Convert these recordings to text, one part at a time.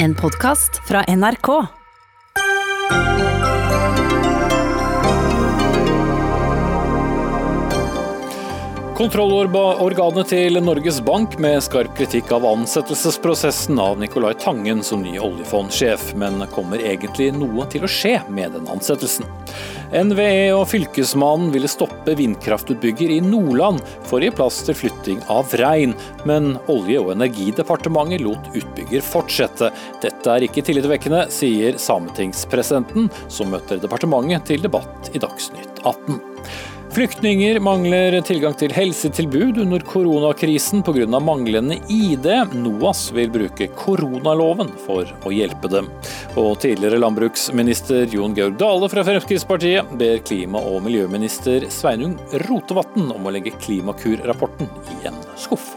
En podkast fra NRK. Kontrollorganet til Norges Bank med skarp kritikk av ansettelsesprosessen av Nicolai Tangen som ny oljefondsjef, men kommer egentlig noe til å skje med den ansettelsen? NVE og Fylkesmannen ville stoppe vindkraftutbygger i Nordland for å gi plass til flytting av rein, men Olje- og energidepartementet lot utbygger fortsette. Dette er ikke tillitvekkende, sier sametingspresidenten, som møter departementet til debatt i Dagsnytt 18. Flyktninger mangler tilgang til helsetilbud under koronakrisen pga. manglende ID. NOAS vil bruke koronaloven for å hjelpe dem. Og tidligere landbruksminister Jon Georg Dale fra Fremskrittspartiet ber klima- og miljøminister Sveinung Rotevatn om å legge Klimakur-rapporten i en skuff.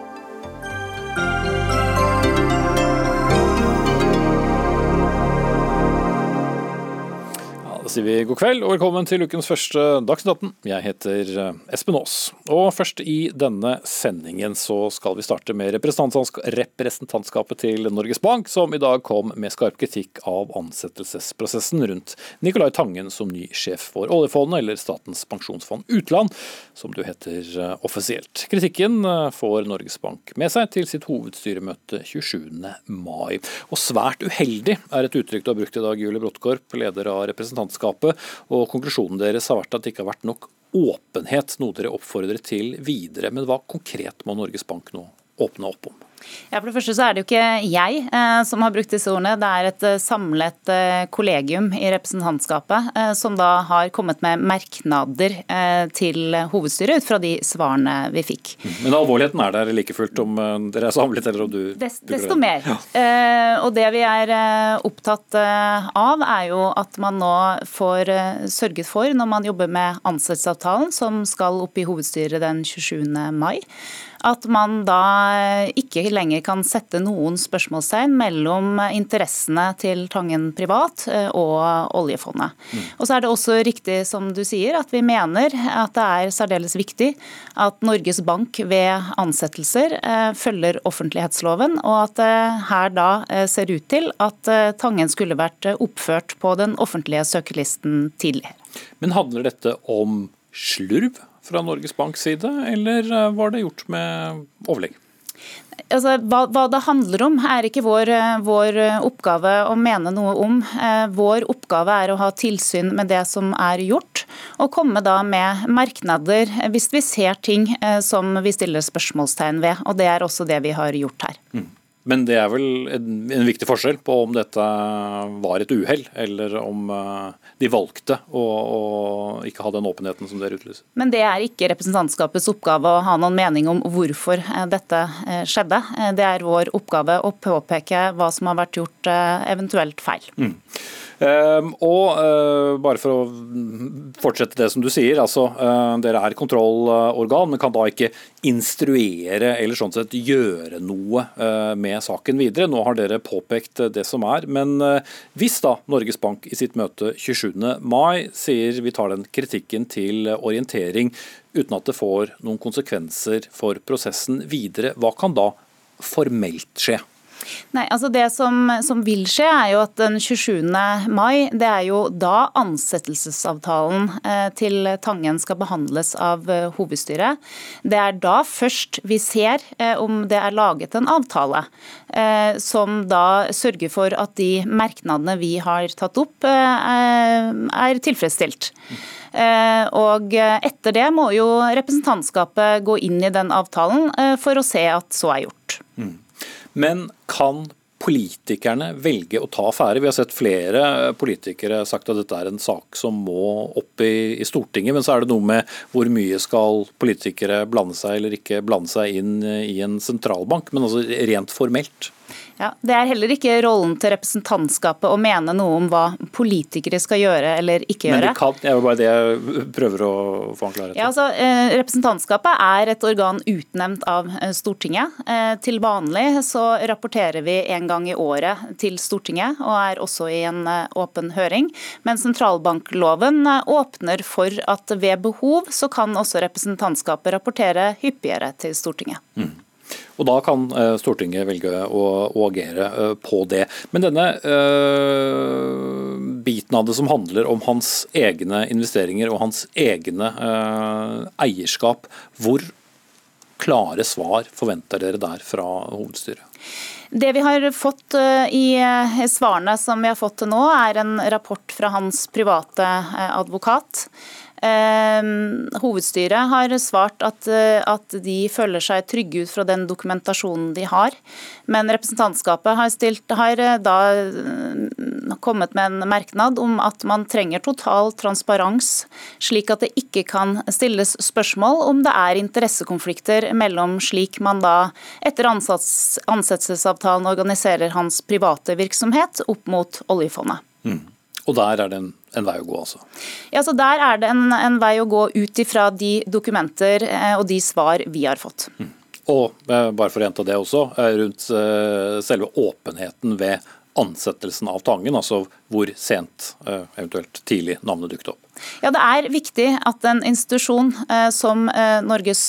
Sier vi god kveld og velkommen til ukens første Dagsnytt 18. Jeg heter eh, Espen Aas. Og først i denne sendingen så skal vi starte med representantskapet til Norges Bank, som i dag kom med skarp kritikk av ansettelsesprosessen rundt Nicolai Tangen som ny sjef for oljefondet, eller Statens pensjonsfond utland, som du heter eh, offisielt. Kritikken eh, får Norges Bank med seg til sitt hovedstyremøte 27. mai. Og svært uheldig er et uttrykk du har brukt i dag, Julie Bråttkorp, leder av representantskapet selskapet. Og konklusjonen deres har vært at det ikke har vært nok åpenhet, noe dere oppfordrer til videre. Men hva konkret må Norges Bank nå åpne opp om? Ja, for det første så er det jo ikke jeg eh, som har brukt disse ordene. Det er et eh, samlet eh, kollegium i representantskapet eh, som da har kommet med merknader til hovedstyret ut fra de svarene vi fikk. Men alvorligheten er der like fullt om dere er samlet eller om du Des, Desto mer. Ja. og det vi er opptatt av er jo at man nå får sørget for, når man jobber med ansettelsesavtalen som skal opp i hovedstyret den 27. mai, at man da ikke lenger kan sette noen spørsmålstegn mellom interessene til Tangen privat eh, og oljefondet. Mm. Og så er det også riktig som du sier, at vi mener at det er særdeles viktig at Norges Bank ved ansettelser eh, følger offentlighetsloven, og at det her da eh, ser ut til at Tangen skulle vært oppført på den offentlige søkelisten tidligere. Men handler dette om slurv? Fra Norges Banks side, eller eh, var det gjort med overlegg? Altså, hva, hva, det handler om, er ikke vår, eh, vår, oppgave å mene noe om. Eh, vår oppgave er å ha tilsyn med det som er gjort, og komme da med merknader hvis vi ser ting som vi stiller spørsmålstegn ved. og Det er også det vi har gjort her. Mm. Men det er vel en, en, viktig forskjell på om dette var et uhell, eller om uh, de valgte å, å, ikke ha den åpenheten som dere utlyser. Men det er ikke representantskapets oppgave å ha noen mening om hvorfor uh, dette uh, skjedde. Det er vår oppgave å påpeke hva som har vært gjort eventuelt feil. Mm. Ehm, og eh, bare for å fortsette det som du sier, altså eh, dere er kontrollorgan, men kan da ikke instruere eller sånn sett gjøre noe eh, med saken videre. Nå har dere påpekt det som er, men hvis da Norges Bank i sitt møte 27. mai sier vi tar den kritikken til orientering uten at det får noen konsekvenser for prosessen videre, hva kan da formelt skje? Nei, altså Det som, som, vil skje, er jo at den 27. mai, det er jo da ansettelsesavtalen eh, til Tangen skal behandles av eh, hovedstyret. Det er da først vi ser eh, om det er laget en avtale som da sørger for at de merknadene vi har tatt opp, er tilfredsstilt. Og etter det må jo representantskapet gå inn i den avtalen for å se at så er gjort. Men kan politikerne velge å ta affære? Vi har sett flere politikere sagt at dette er en sak som må opp i, i, Stortinget. Men så er det noe med hvor mye skal politikere blande seg eller ikke blande seg inn i en sentralbank. Men altså rent formelt. Ja, Det er heller ikke rollen til representantskapet å mene noe om hva politikere skal gjøre eller ikke gjøre. Men det kan, det er jo bare det jeg prøver å få en klarhet i. Ja, altså, eh, representantskapet er et organ utnevnt av eh, Stortinget. Eh, til vanlig så rapporterer vi en gang i året til Stortinget, og er også i en åpen høring. Men sentralbankloven åpner for at ved behov så kan også representantskapet rapportere hyppigere til Stortinget. Mm. Og Da kan Stortinget velge å, å agere på det. Men denne uh, biten av det som handler om hans egne investeringer og hans egne uh, eierskap, hvor klare svar forventer dere der fra hovedstyret? Det vi har fått i svarene som vi har fått til nå, er en rapport fra hans private advokat hovedstyret har svart at, eh, at, de føler seg trygge ut fra den dokumentasjonen de har. Men representantskapet har, stilt, har eh, da eh, kommet med en merknad om at man trenger total transparens, slik at det ikke kan stilles spørsmål om det er interessekonflikter mellom slik man da etter ansettelsesavtalen organiserer hans private virksomhet opp mot oljefondet. Mm. Og der er det en, en, vei å gå, altså? Ja, så Der er det en, en vei å gå ut ifra de dokumenter eh, og de svar vi har fått. Mm. Og eh, bare for å gjenta det også, eh, rundt selve åpenheten ved ansettelsen av Tangen, altså hvor sent, eventuelt tidlig, navnet dukket opp? Ja, Det er viktig at en institusjon som Norges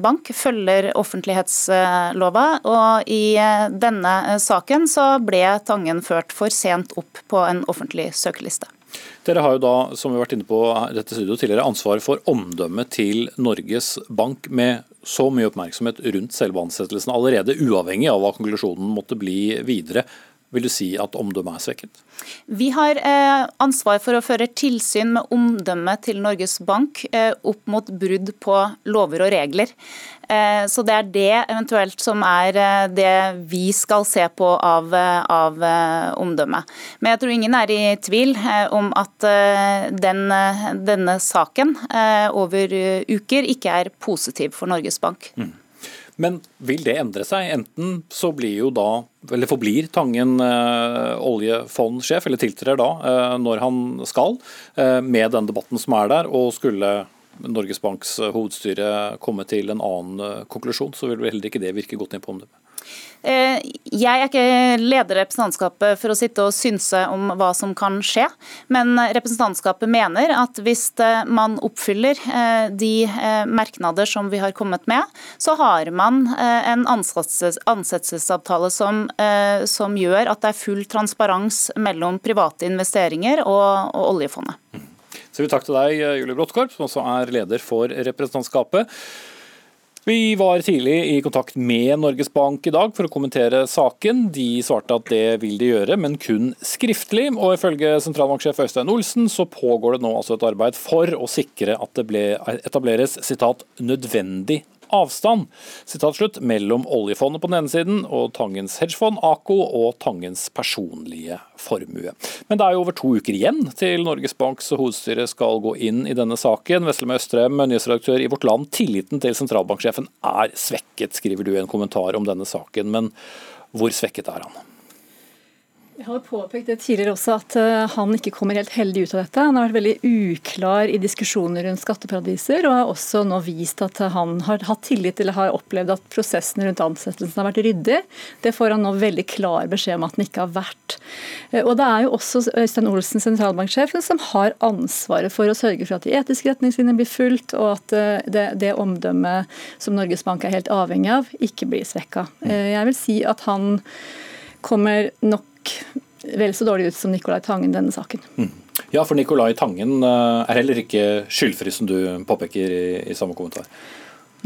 Bank følger offentlighetslova. og I denne saken så ble Tangen ført for sent opp på en offentlig søkeliste. Dere har jo da, som vi har vært inne på dette studioet tidligere, ansvar for omdømmet til Norges Bank med så mye oppmerksomhet rundt selve ansettelsen allerede, uavhengig av hva konklusjonen måtte bli videre. Vil du si at omdømmet er svekket? Vi har eh, ansvar for å føre tilsyn med omdømmet til Norges Bank eh, opp mot brudd på lover og regler. Eh, så det er det eventuelt som er det vi skal se på av, av omdømmet. Men jeg tror ingen er i tvil om at den, denne saken over uker ikke er positiv for Norges Bank. Mm. Men vil det endre seg? Enten så blir jo da, eller forblir Tangen eh, oljefondsjef, eller tiltrer da eh, når han skal, eh, med den debatten som er der, og skulle Norges Banks hovedstyre komme til en annen eh, konklusjon, så vil vel heller ikke det virke godt inn på omdømmet. Eh, jeg er ikke leder representantskapet for å sitte og synse om hva som kan skje, men representantskapet mener at hvis eh, man oppfyller eh, de merknader som vi har kommet med, så har man en ansettelsesavtale som, som gjør at det er full transparens mellom private investeringer og, og oljefondet. Så vi takk til deg, Julie Bråttkorp, som også er leder for representantskapet. Vi var tidlig i kontakt med Norges Bank i dag for å kommentere saken. De svarte at det vil de gjøre, men kun skriftlig. Og ifølge sentralbanksjef Øystein Olsen så pågår det nå altså et arbeid for å sikre at det ble etableres citat, nødvendig avstand slutt, mellom oljefondet på den ene siden og Tangens hedgefond AKO og Tangens personlige formue. Men det er jo over to uker igjen til Norges Banks hovedstyre skal gå inn i denne saken. Veslem Østrem, nyhetsredaktør i Vårt Land. Tilliten til sentralbanksjefen er svekket, skriver du i en kommentar om denne saken. Men hvor svekket er han? Jeg har påpekt det tidligere også at eh, han ikke kommer helt heldig ut av dette. Han har vært veldig uklar i diskusjoner rundt skatteparadiser, og har også nå vist at han har hatt tillit eller har opplevd at prosessen rundt ansettelsen har vært ryddig. Det får han nå veldig klar beskjed om at den ikke har vært. Eh, og Det er jo også Øystein Olsen, sentralbanksjefen, som har ansvaret for å sørge for at de etiske retningslinjene blir fulgt, og at eh, det, det omdømmet som Norges Bank er helt avhengig av, ikke blir svekka. Jeg vil si at han kommer nok vel så dårlig ut som Nicolai Tangen denne saken. Mm. Ja, for Nicolai Tangen eh, er heller ikke skyldfri, som du påpeker i, i samme kommentar.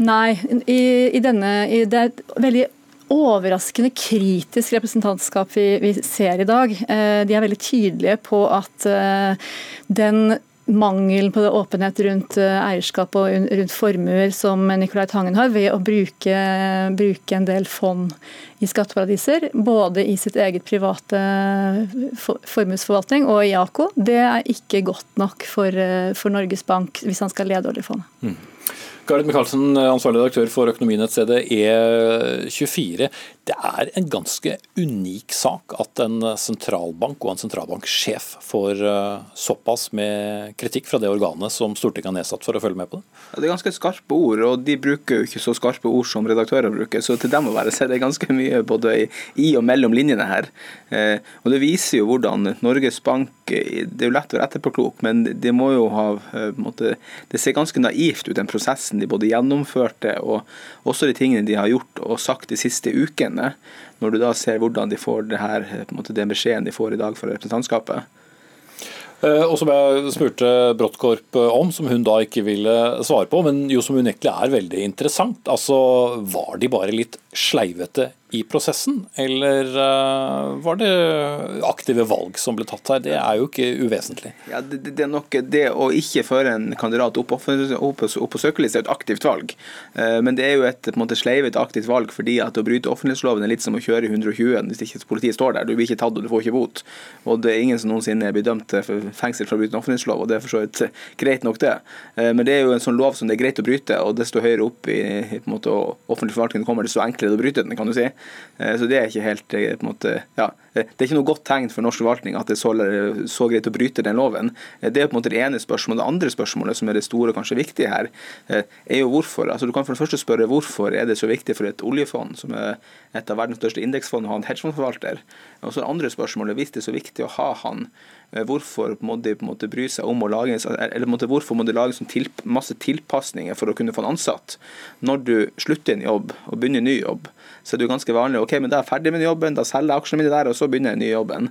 Nei, i, i denne, i det er et veldig overraskende kritisk representantskap vi, vi, ser i dag. Eh, de er veldig tydelige på at eh, den mangelen på åpenhet rundt eierskap og rundt formuer som Nicolai Tangen har, ved å bruke, bruke en del fond i skatteparadiser, både i sitt eget private formuesforvaltning og i AKO, det er ikke godt nok for, eh, for Norges Bank hvis han skal lede oljefondet. Mm. Gareth Michaelsen, ansvarlig redaktør for økonominettstedet E24. Det er en ganske unik sak at en sentralbank og en sentralbanksjef får eh, såpass med kritikk fra det organet som Stortinget har nedsatt for å følge med på det. Ja, det er ganske skarpe ord, og de bruker jo ikke så skarpe ord som redaktører bruker. Så til dem å være så er det ganske mye både i og mellom linjene her. Eh, og Det viser jo hvordan Norges Bank Det er jo lett å være etterpåklok, men det må jo ha måte, Det ser ganske naivt ut, den prosessen de både gjennomførte og også de tingene de har gjort og sagt de siste ukene pågående, når du da ser hvordan de får det her, på en måte den beskjeden de får i dag fra representantskapet. Eh, og som jeg spurte Brottkorp om, som hun da ikke ville svare på, men jo som unektelig er veldig interessant. Altså, Var de bare litt sleivete i prosessen, eller uh, var det aktive valg som ble tatt her? Det er jo ikke uvesentlig. Ja, det, det, er nok det å ikke føre en kandidat opp, på søkerlista er et aktivt valg. Uh, men det er jo et på en måte sleivet aktivt valg fordi at å bryte offentlighetsloven er litt som å kjøre i 120 hvis ikke politiet står der. Du blir ikke tatt og du får ikke bot. Og det er ingen som noensinne blir dømt for fengsel for å bryte en offentlighetslov, og det er for så vidt greit nok det. Men det er jo en sånn lov som det er greit å bryte, og desto høyere opp i, på måte, offentlig forvaltning kommer, desto enklere å bryte den, kan du si. Eh, så det er ikke helt eh, måte, ja, eh, det er ikke noe godt tegn for norsk forvaltning at det er så, så, greit å bryte den loven. Det er på en måte det ene spørsmålet. Det andre spørsmålet, som er det store og kanskje viktige her, er jo hvorfor. Altså, du kan for det første spørre hvorfor er det så viktig for et oljefond, som er et av verdens største indeksfond, å ha en hedgefondforvalter. Og så det andre spørsmålet, hvis det er så viktig å ha han, hvorfor må de på en måte bry seg om å lage eller på en måte, hvorfor må de lage sånn til, masse tilpasninger for å kunne få en ansatt? Når du slutter en jobb og begynner en ny jobb, så er det jo ganske vanlig ok, men da er jeg ferdig med jobben, da selger jeg aksjene mine der, og så begynner jeg den nye jobben.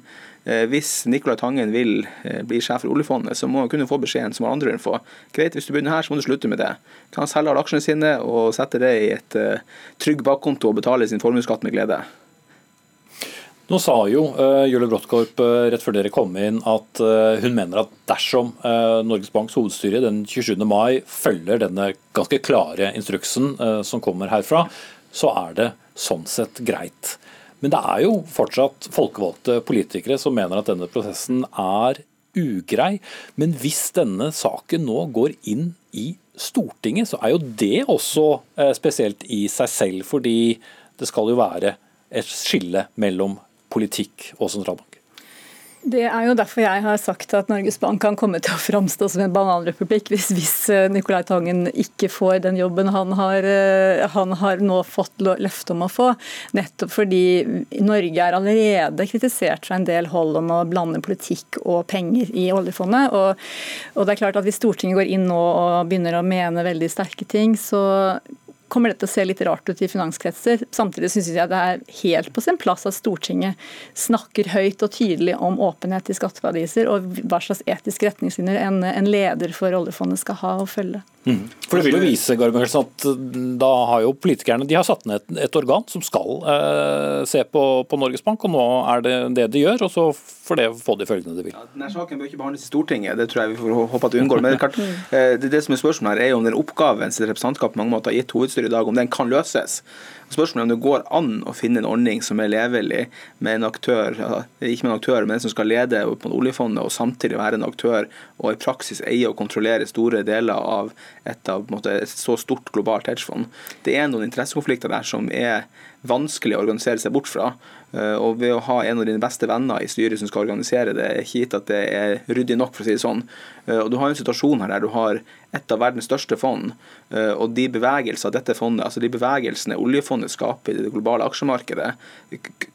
Eh, hvis Nicolai Tangen vil eh, bli sjef for oljefondet, så må han kunne få beskjeden som andre vil få. Greit, hvis du begynner her, så må du slutte med det. Kan han selge alle aksjene sine og sette det i et trygg bakkonto og betale sin formuesskatt med glede. Nå sa jo uh, Julie Bråttkorp uh, rett før dere kom inn at uh, hun mener at dersom Norges Banks hovedstyre den 27. mai følger denne ganske klare instruksen som kommer herfra, så er det sånn sett greit. Men det er jo fortsatt folkevalgte politikere som mener at denne prosessen er ugrei. Men hvis denne saken nå går inn i Stortinget, så er jo det også eh, spesielt i seg selv. Fordi det skal jo være et skille mellom politikk og sentralbank. Det er jo derfor jeg har sagt at Norges Bank kan komme til å framstå som en bananrepublikk hvis, hvis eh, Nicolai Tangen ikke får den jobben han har, eh, han har nå fått løfte om å få. Nettopp fordi Norge er allerede kritisert fra en del hold om å blande politikk og penger i oljefondet. Og, og det er klart at Hvis Stortinget går inn nå og begynner å mene veldig sterke ting, så kommer det til å se litt rart ut i finanskretser. Samtidig syns jeg det er helt på sin plass at Stortinget snakker høyt og tydelig om åpenhet i skatteparadiser, og hva slags etiske retningslinjer en, en leder for oljefondet skal ha og følge. Mm. For det vil jo vise Garbjørn, at da har jo politikerne de har satt ned et, et organ som skal eh, se på, på, Norges Bank, og nå er det det de gjør. og så får det få de følgene de vil. Ja, denne saken bør ikke behandles i Stortinget, det tror jeg vi får håpe at vi unngår. Men det, eh, det, det som er spørsmålet her er jo om den oppgaven som representantskapet på mange måter har gitt hovedstyret i dag, om den kan løses. Spørsmålet er om det går an å finne en ordning som er levelig med en aktør, ikke med en aktør, men en som skal lede på oljefondet og samtidig være en aktør og i praksis eie og kontrollere store deler av et, av, måte, et så stort globalt hedgefond. Det er noen interessekonflikter der som er vanskelig å organisere seg bort fra. Eh, og ved å ha en av dine beste venner i styret som skal organisere det, er ikke gitt at det er ryddig nok, for å si det sånn. Eh, og Du har en situasjon her der du har et av verdens største fond, eh, og de bevegelser dette fondet, altså de bevegelsene oljefondet skaper i det globale aksjemarkedet,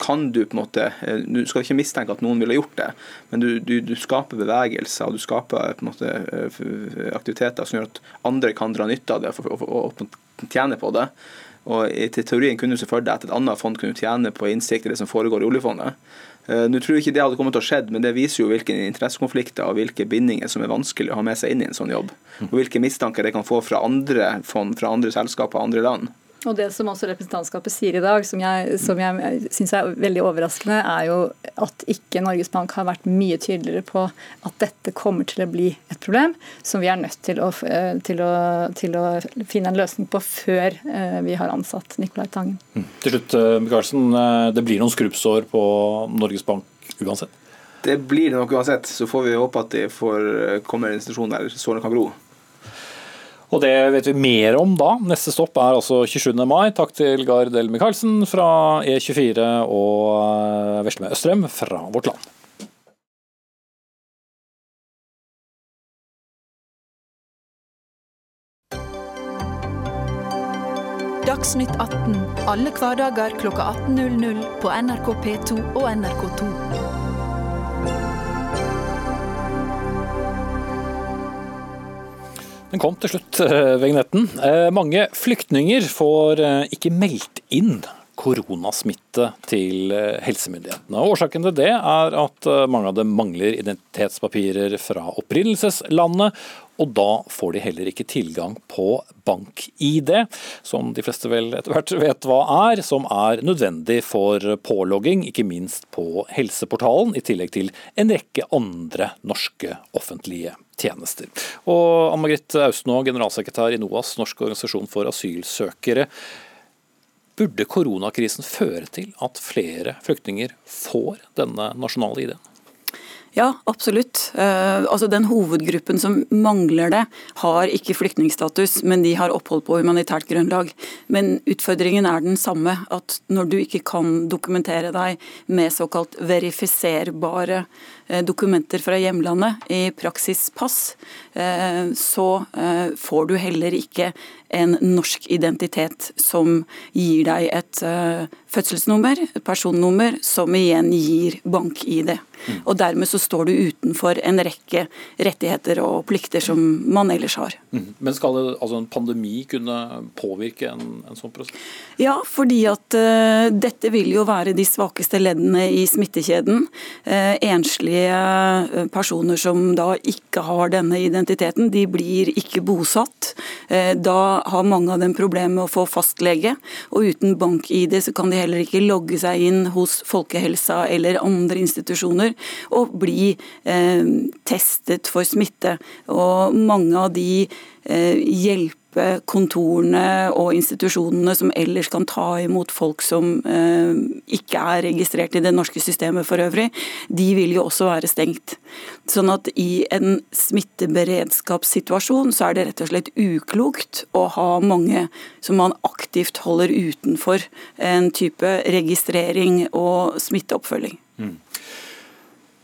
kan du på en måte Du skal ikke mistenke at noen ville gjort det, men du, du, du skaper bevegelser og du skaper på en måte aktiviteter som gjør at andre kan dra nytte av det og, og, og tjene på det. Og til teorien kunne du se for deg at et annet fond kunne tjene på innsikt i det som foregår i oljefondet. Uh, Nå tror jeg ikke det hadde kommet til å skjedd, men det viser jo hvilke interessekonflikter og hvilke bindinger som er vanskelig å ha med seg inn i en sånn jobb. Og hvilke mistanker det kan få fra andre fond, fra andre selskaper andre land. Og Det som også representantskapet sier i dag, som jeg, som jeg syns er veldig overraskende, er jo at ikke Norges Bank har vært mye tydeligere på at dette kommer til å bli et problem som vi er nødt til å, eh, til å, til å finne en løsning på før eh, vi har ansatt Nicolai Tangen. Mm. Til slutt, eh, Michaelsen, det blir noen skrubbsår på Norges Bank uansett? Det blir det nok uansett. Så får vi håpe at det får, kommer en institusjon der sårene kan gro. Og det vet vi mer om da. Neste stopp er altså 27. mai. Takk til Gard El Michaelsen fra E24 og Veslemø Østrem fra Vårt Land. Dagsnytt 18 alle hverdager klokka 18.00 på NRK P2 og NRK2. Den kom til slutt, eh, vignetten. Eh, mange flyktninger får eh, ikke meldt inn koronasmitte til helsemyndighetene. Årsaken til det er at mange av dem mangler identitetspapirer fra opprinnelseslandet, og da får de heller ikke tilgang på bank-ID, som de fleste vel etter hvert vet hva er, som er nødvendig for pålogging, ikke minst på Helseportalen, i tillegg til en rekke andre norske offentlige tjenester. Og Ann Margrit Austenå, generalsekretær i NOAS, Norsk organisasjon for asylsøkere. Burde koronakrisen føre til at flere flyktninger får denne nasjonale ID-en? Ja, absolutt. Uh, altså Den hovedgruppen som mangler det, har ikke flyktningstatus, men de har opphold på humanitært grunnlag. Men utfordringen er den samme, at når du ikke kan dokumentere deg med såkalt verifiserbare uh, dokumenter fra hjemlandet, i praksis pass, uh, så får du heller ikke en norsk identitet som gir deg et fødselsnummer, et personnummer, som igjen gir bank-ID. Og Dermed så står du utenfor en rekke rettigheter og plikter som man ellers har. Mm. Men skal det, altså en pandemi kunne påvirke en, en sånn prosess? Ja, fordi at uh, dette vil jo være de svakeste leddene i smittekjeden. Uh, enslige uh, personer som da ikke har denne identiteten, de blir ikke bosatt. da har mange av dem problemer med å få fastlege, og uten bank-ID så kan de heller ikke logge seg inn hos folkehelsa eller andre institusjoner og bli eh, testet for smitte. Og mange av de eh, hjelpekontorene og institusjonene som ellers kan ta imot folk som eh, ikke er registrert i det norske systemet for øvrig, de vil jo også være stengt. Sånn at i en smitteberedskapssituasjon så er det rett og slett uklokt å ha mange som man aktivt holder utenfor en type registrering og smitteoppfølging. Mm.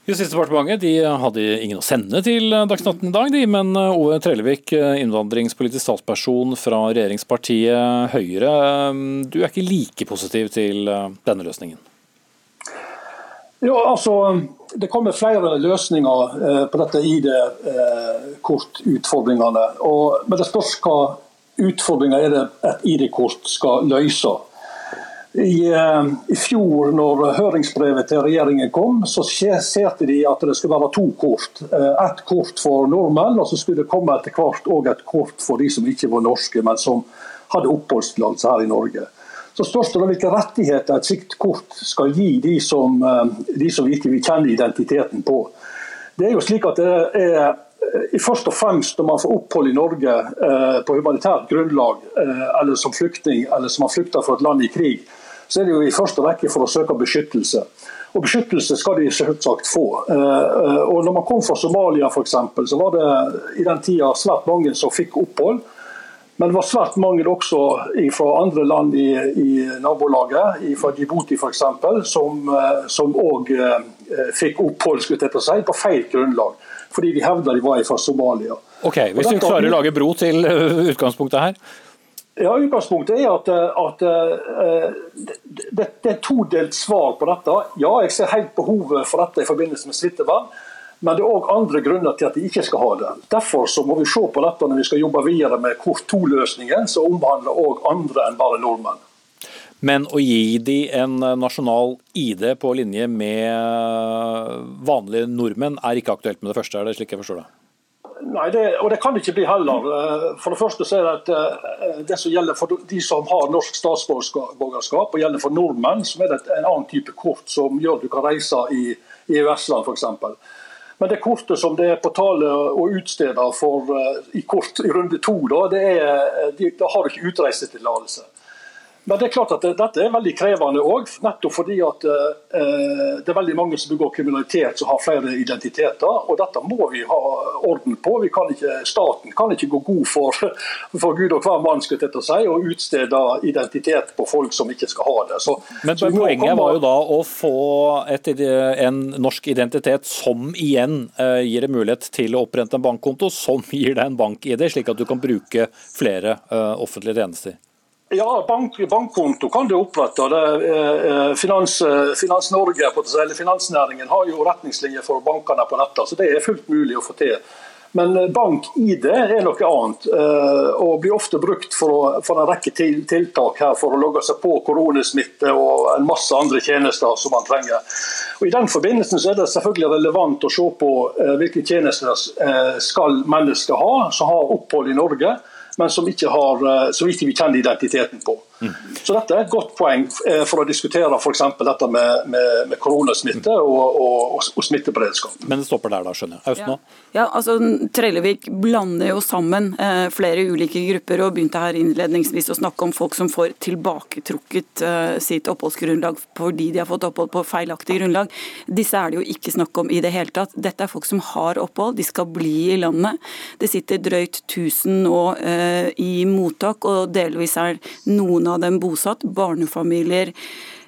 Justisdepartementet de hadde ingen å sende til Dagsnytt i dag, de, men eh, Ove Trellevik, eh, innvandringspolitisk statsperson fra regjeringspartiet Høyre. Eh, du er ikke like positiv til denne løsningen? Ja, altså, Det kommer flere løsninger på dette ID-kortutfordringene. Men det spørs hva utfordringer er det et ID-kort skal løse. I, eh, I, fjor, når høringsbrevet til regjeringen kom, så skisserte de at det skulle være to kort. Eh, ett kort for nordmenn, og så skulle det komme etter hvert òg et kort for de som ikke var norske, men som hadde oppholdstillatelse her i Norge. Så spørs det hvilke rettigheter et slikt kort skal gi de som, eh, de som ikke vil kjenne identiteten på. Det er jo slik at det er først og fremst når man får opphold i Norge på humanitært grunnlag, eller som flyktning, eller som har flykta fra et land i krig, så er det jo i første rekke for å søke beskyttelse. Og Beskyttelse skal de selvsagt få. Eh, eh, og når man kom fra Somalia f.eks., så var det i den tida svært mange som fikk opphold. Men det var svært mange også fra andre land i, i nabolaget, fra Djibouti f.eks., som òg eh, fikk opphold si, på feil grunnlag. Fordi de hevda de var fra Somalia. Ok, Hvis du klarer å lage bro til utgangspunktet her? Ja, Utgangspunktet er at, at uh, det, det, er todelt svar på dette. Ja, jeg ser helt behovet for dette i forbindelse med smittevern. Men det er òg andre grunner til at de ikke skal ha det. Derfor må vi se på dette når vi skal jobbe videre med kort to-løsningen, som omhandler òg andre enn bare nordmenn. Men å gi de en nasjonal ID på linje med vanlige nordmenn er ikke aktuelt med det første, er det slik jeg forstår det? Nei, det, og det kan det ikke bli heller. Eh, for det første så er det at eh, det som gjelder for de som har norsk statsborgerskap, og gjelder for nordmenn, så er det en annen type kort som gjør at du kan reise i, EØS-land f.eks. Men det kortet som det er på tale å utstede for, eh, i, kort, i runde to, da, det er, da har du ikke utreisetillatelse. Men det er klart at dette er veldig krevende òg, nettopp fordi at eh, det er veldig mange som begår kriminalitet som har flere identiteter. og Dette må vi ha orden på. Kan ikke, staten kan ikke gå god for, for Gud og hver mann skal dette si, og utstede identitet på folk som ikke skal ha det. Så, Men så Poenget komme... var jo da å få et, en norsk identitet som igjen eh, gir deg mulighet til å opprette en bankkonto, som gir deg en bank-ID, slik at du kan bruke flere eh, offentlige tjenester. Ja, bank, bankkonto kan du opprette. Det, eh, Finans, eh, Finans Norge, eller Finansnæringen har jo retningslinjer for bankene på nettet, så det er fullt mulig å få til. Men eh, bank-ID er noe annet, og blir ofte brukt for, for, en rekke tiltak her for å logge seg på koronasmitte og en masse andre tjenester som man trenger. Og I den forbindelsen er det selvfølgelig relevant å se på hvilke tjenester skal mennesker ha som har opphold i Norge men som ikke, har, eh, som ikke vi kjenner identiteten på. Så Dette er et godt poeng eh, for å diskutere f.eks. dette med, med, med koronasmitte og, og, og, smitteberedskap. Men det stopper der, da, skjønner jeg. Aust Ja. Ja, altså Trellevik blander jo sammen eh, flere ulike grupper og begynte her innledningsvis å snakke om folk som får tilbaketrukket eh, sitt oppholdsgrunnlag fordi de har fått opphold på feilaktig grunnlag. Disse er det jo ikke snakk om i det hele tatt. Dette er folk som har opphold, de skal bli i landet. Det sitter drøyt 1000 nå eh, i mottak, og delvis er noen av av dem bosatt, barnefamilier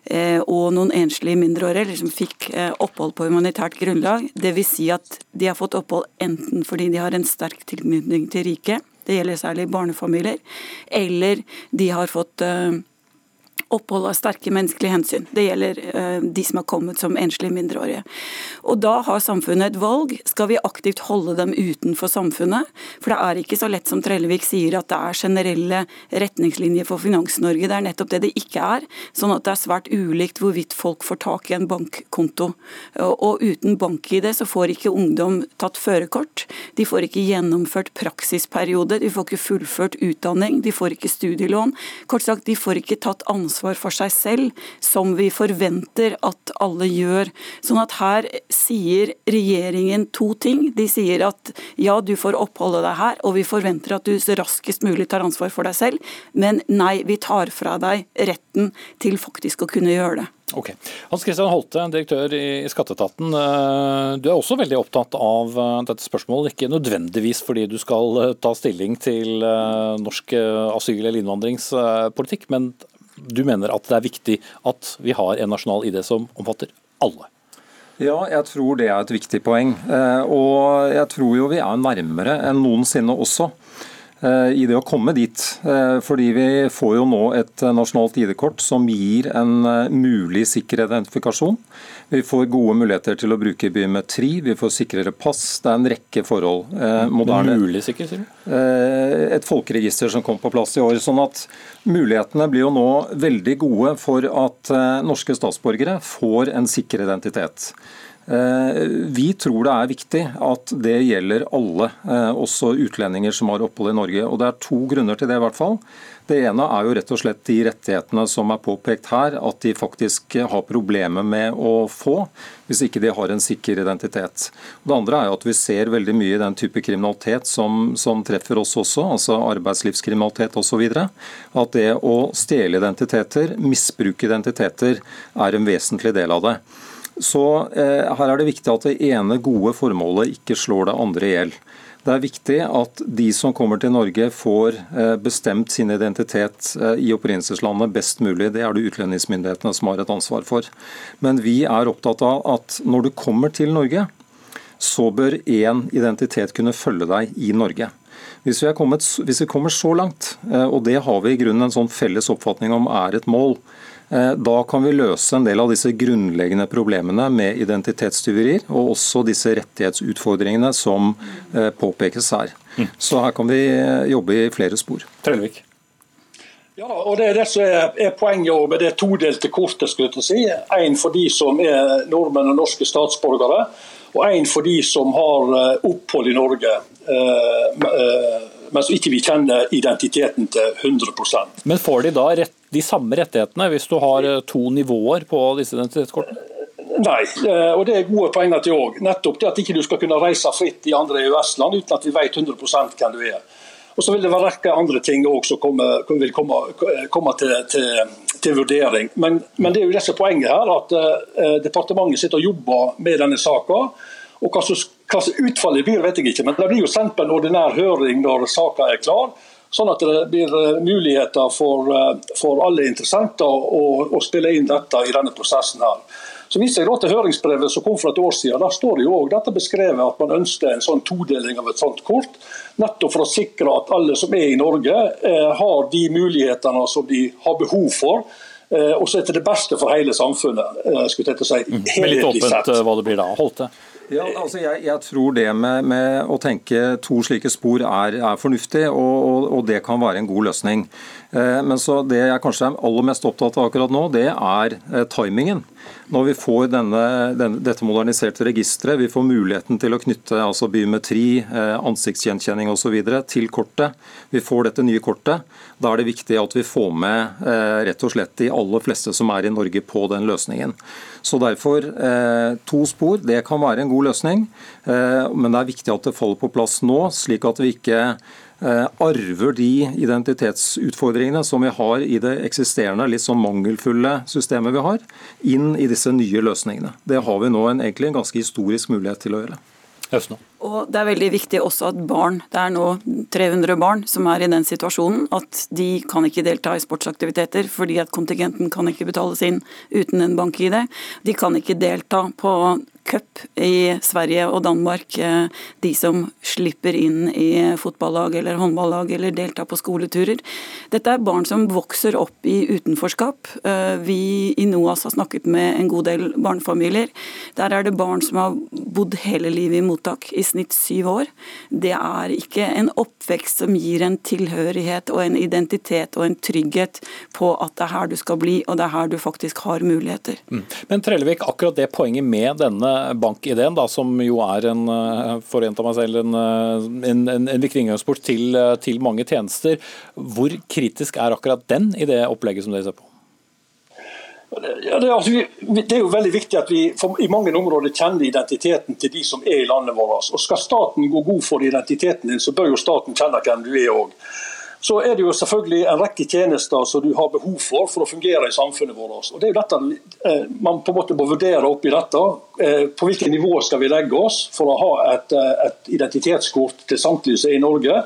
eh, og noen enslige mindreårige som fikk eh, opphold på humanitært grunnlag. Dvs. Si at de har fått opphold enten fordi de har en sterk tilknytning til riket, det gjelder særlig barnefamilier, eller de har fått eh, opphold av sterke menneskelige hensyn. Det gjelder uh, de som har kommet som enslige mindreårige. Og Da har samfunnet et valg. Skal vi aktivt holde dem utenfor samfunnet? For det er ikke så lett som Trellevik sier at det er generelle retningslinjer for Finans-Norge. Det er nettopp det det ikke er. Sånn at det er svært ulikt hvorvidt folk får tak i en bankkonto. Og uten bank-ID så får ikke ungdom tatt førerkort. De får ikke gjennomført praksisperiode, de får ikke fullført utdanning, de får ikke studielån. Kort sagt, de får ikke tatt ansvar ansvar for seg selv, som vi forventer at alle gjør. Sånn at her sier regjeringen to ting. De sier at ja, du får oppholde deg her, og vi forventer at du så raskest mulig tar ansvar for deg selv, men nei, vi tar fra deg retten til faktisk å kunne gjøre det. Ok. Hans Christian Holte, direktør i Skatteetaten. Eh, du er også veldig opptatt av eh, dette spørsmålet, ikke nødvendigvis fordi du skal eh, ta stilling til norsk asyl- eller innvandringspolitikk, men du mener at det er viktig at vi har en nasjonal ID som omfatter alle? Ja, jeg tror det er et viktig poeng. Eh, og jeg tror jo vi er nærmere enn noensinne også i det å komme dit. Eh, fordi vi får jo nå et nasjonalt ID-kort som gir en mulig sikker identifikasjon. Vi får gode muligheter til å bruke biometri, vi får sikrere pass. Det er en rekke forhold. Eh, moderne, mulig sikker, sier du? Eh, et folkeregister som kom på plass i år. sånn at Mulighetene blir jo nå veldig gode for at eh, norske statsborgere får en sikker identitet. Eh, vi tror det er viktig at det gjelder alle, eh, også utlendinger som har opphold i Norge. Og Det er to grunner til det. i hvert fall. Det ene er jo rett og slett de rettighetene som er påpekt her, at de faktisk har problemer med å få, hvis ikke de har en sikker identitet. Det andre er jo at vi ser veldig mye i den type kriminalitet som, som treffer oss også, altså arbeidslivskriminalitet osv. At det å stjele identiteter, misbruke identiteter, er en vesentlig del av det. Så eh, her er det viktig at det ene gode formålet ikke slår det andre i hjel. Det er viktig at de som kommer til Norge får eh, bestemt sin identitet eh, i opprinnelseslandet best mulig. Det er det utlendingsmyndighetene som har et ansvar for. Men vi er opptatt av at når du kommer til Norge, så bør én identitet kunne følge deg i Norge. Hvis vi, kommet, hvis vi, kommer så langt, eh, og det har vi i grunnen en sånn felles oppfatning om er et mål, da kan vi løse en del av disse grunnleggende problemene med identitetstyverier, og også disse rettighetsutfordringene som eh, påpekes her. Mm. Så her kan vi eh, jobbe i flere spor. Trellevik. Ja, og Det er det som er, er poenget med det todelte kortet. skulle jeg si. En for de som er nordmenn og norske statsborgere, og en for de som har opphold i Norge. men som ikke vi kjenner identiteten til 100% Men får de da rett de samme rettighetene hvis du har eh, to nivåer på disse identitetskortene? Nei, eh, og det er gode poenger til òg. Nettopp det at ikke du skal kunne reise fritt i andre EØS-land uten at vi vet 100% hvem du er. Og så vil det være rekke andre ting òg som vil komme, komme til, til, til, vurdering. Men, men, det er jo disse som poenget her, at uh, departementet sitter og jobber med denne saka. Og hva, som, hva utfallet blir, vet jeg ikke. Men det blir jo sendt på en ordinær høring når saka er klar. Sånn at det blir eh, muligheter for, for alle interessenter å, å, spille inn dette i denne prosessen. her. Så viser jeg da til høringsbrevet som kom for et år siden. Der står det jo også dette beskrevet at man ønsker en sånn todeling av et sånt kort. Nettopp for å sikre at alle som er i Norge, eh, har de mulighetene som de har behov for. Eh, og så er det det beste for hele samfunnet. Eh, skulle jeg til å si, mm. Men litt åpent sett. hva det blir da? Holdt det? Ja, altså jeg, jeg, tror det med, med, å tenke to slike spor er, er fornuftig, og, og, og, det kan være en god løsning. Eh, men så det jeg kanskje er aller mest opptatt av akkurat nå, det er eh, timingen. Når vi får denne, denne, dette moderniserte registeret, vi får muligheten til å knytte altså biometri, eh, ansiktsgjenkjenning osv. til kortet, vi får dette nye kortet, da er det viktig at vi får med rett og slett de aller fleste som er i Norge på den løsningen. Så derfor, to spor, det kan være en god løsning, men det er viktig at det faller på plass nå, slik at vi ikke arver de identitetsutfordringene som vi har i det eksisterende, litt sånn mangelfulle systemet vi har, inn i disse nye løsningene. Det har vi nå en, egentlig en ganske historisk mulighet til å gjøre. Østene. Og Det er veldig viktig også at barn, det er nå 300 barn som er i den situasjonen, at de kan ikke delta i sportsaktiviteter fordi at kontingenten kan ikke betales inn uten en bank-ID. De kan ikke delta på cup i Sverige og Danmark, eh, de som slipper inn i fotballag eller håndballag eller deltar på skoleturer. Dette er barn som vokser opp i utenforskap. Eh, vi i NOAS har snakket med en god del barnefamilier. Der er det barn som har bodd hele livet i mottak, i snitt syv år. Det er ikke en oppvekst som gir en tilhørighet og en identitet og en trygghet på at det er her du skal bli, og det er her du faktisk har muligheter. Mm. Men Trellevik, akkurat det poenget med denne bankideen, da, som jo er en, forent av meg selv, en, en, en, en viktig inngangsport til, eh, til, mange tjenester. Hvor kritisk er akkurat den i det opplegget som dere ser på? Ja, det, er, altså, det, er jo veldig viktig at vi i mange områder kjenner identiteten til de som er i landet vårt. Og Skal staten gå god for identiteten din, så bør jo staten kjenne hvem du er òg. Så er det jo selvfølgelig en rekke tjenester som du har behov for for å fungere i samfunnet vårt. Og det er jo dette eh, Man på en måte må vurdere oppi dette. Eh, på hvilket nivå skal vi legge oss for å ha et, eh, et identitetskort til samtlige som er i Norge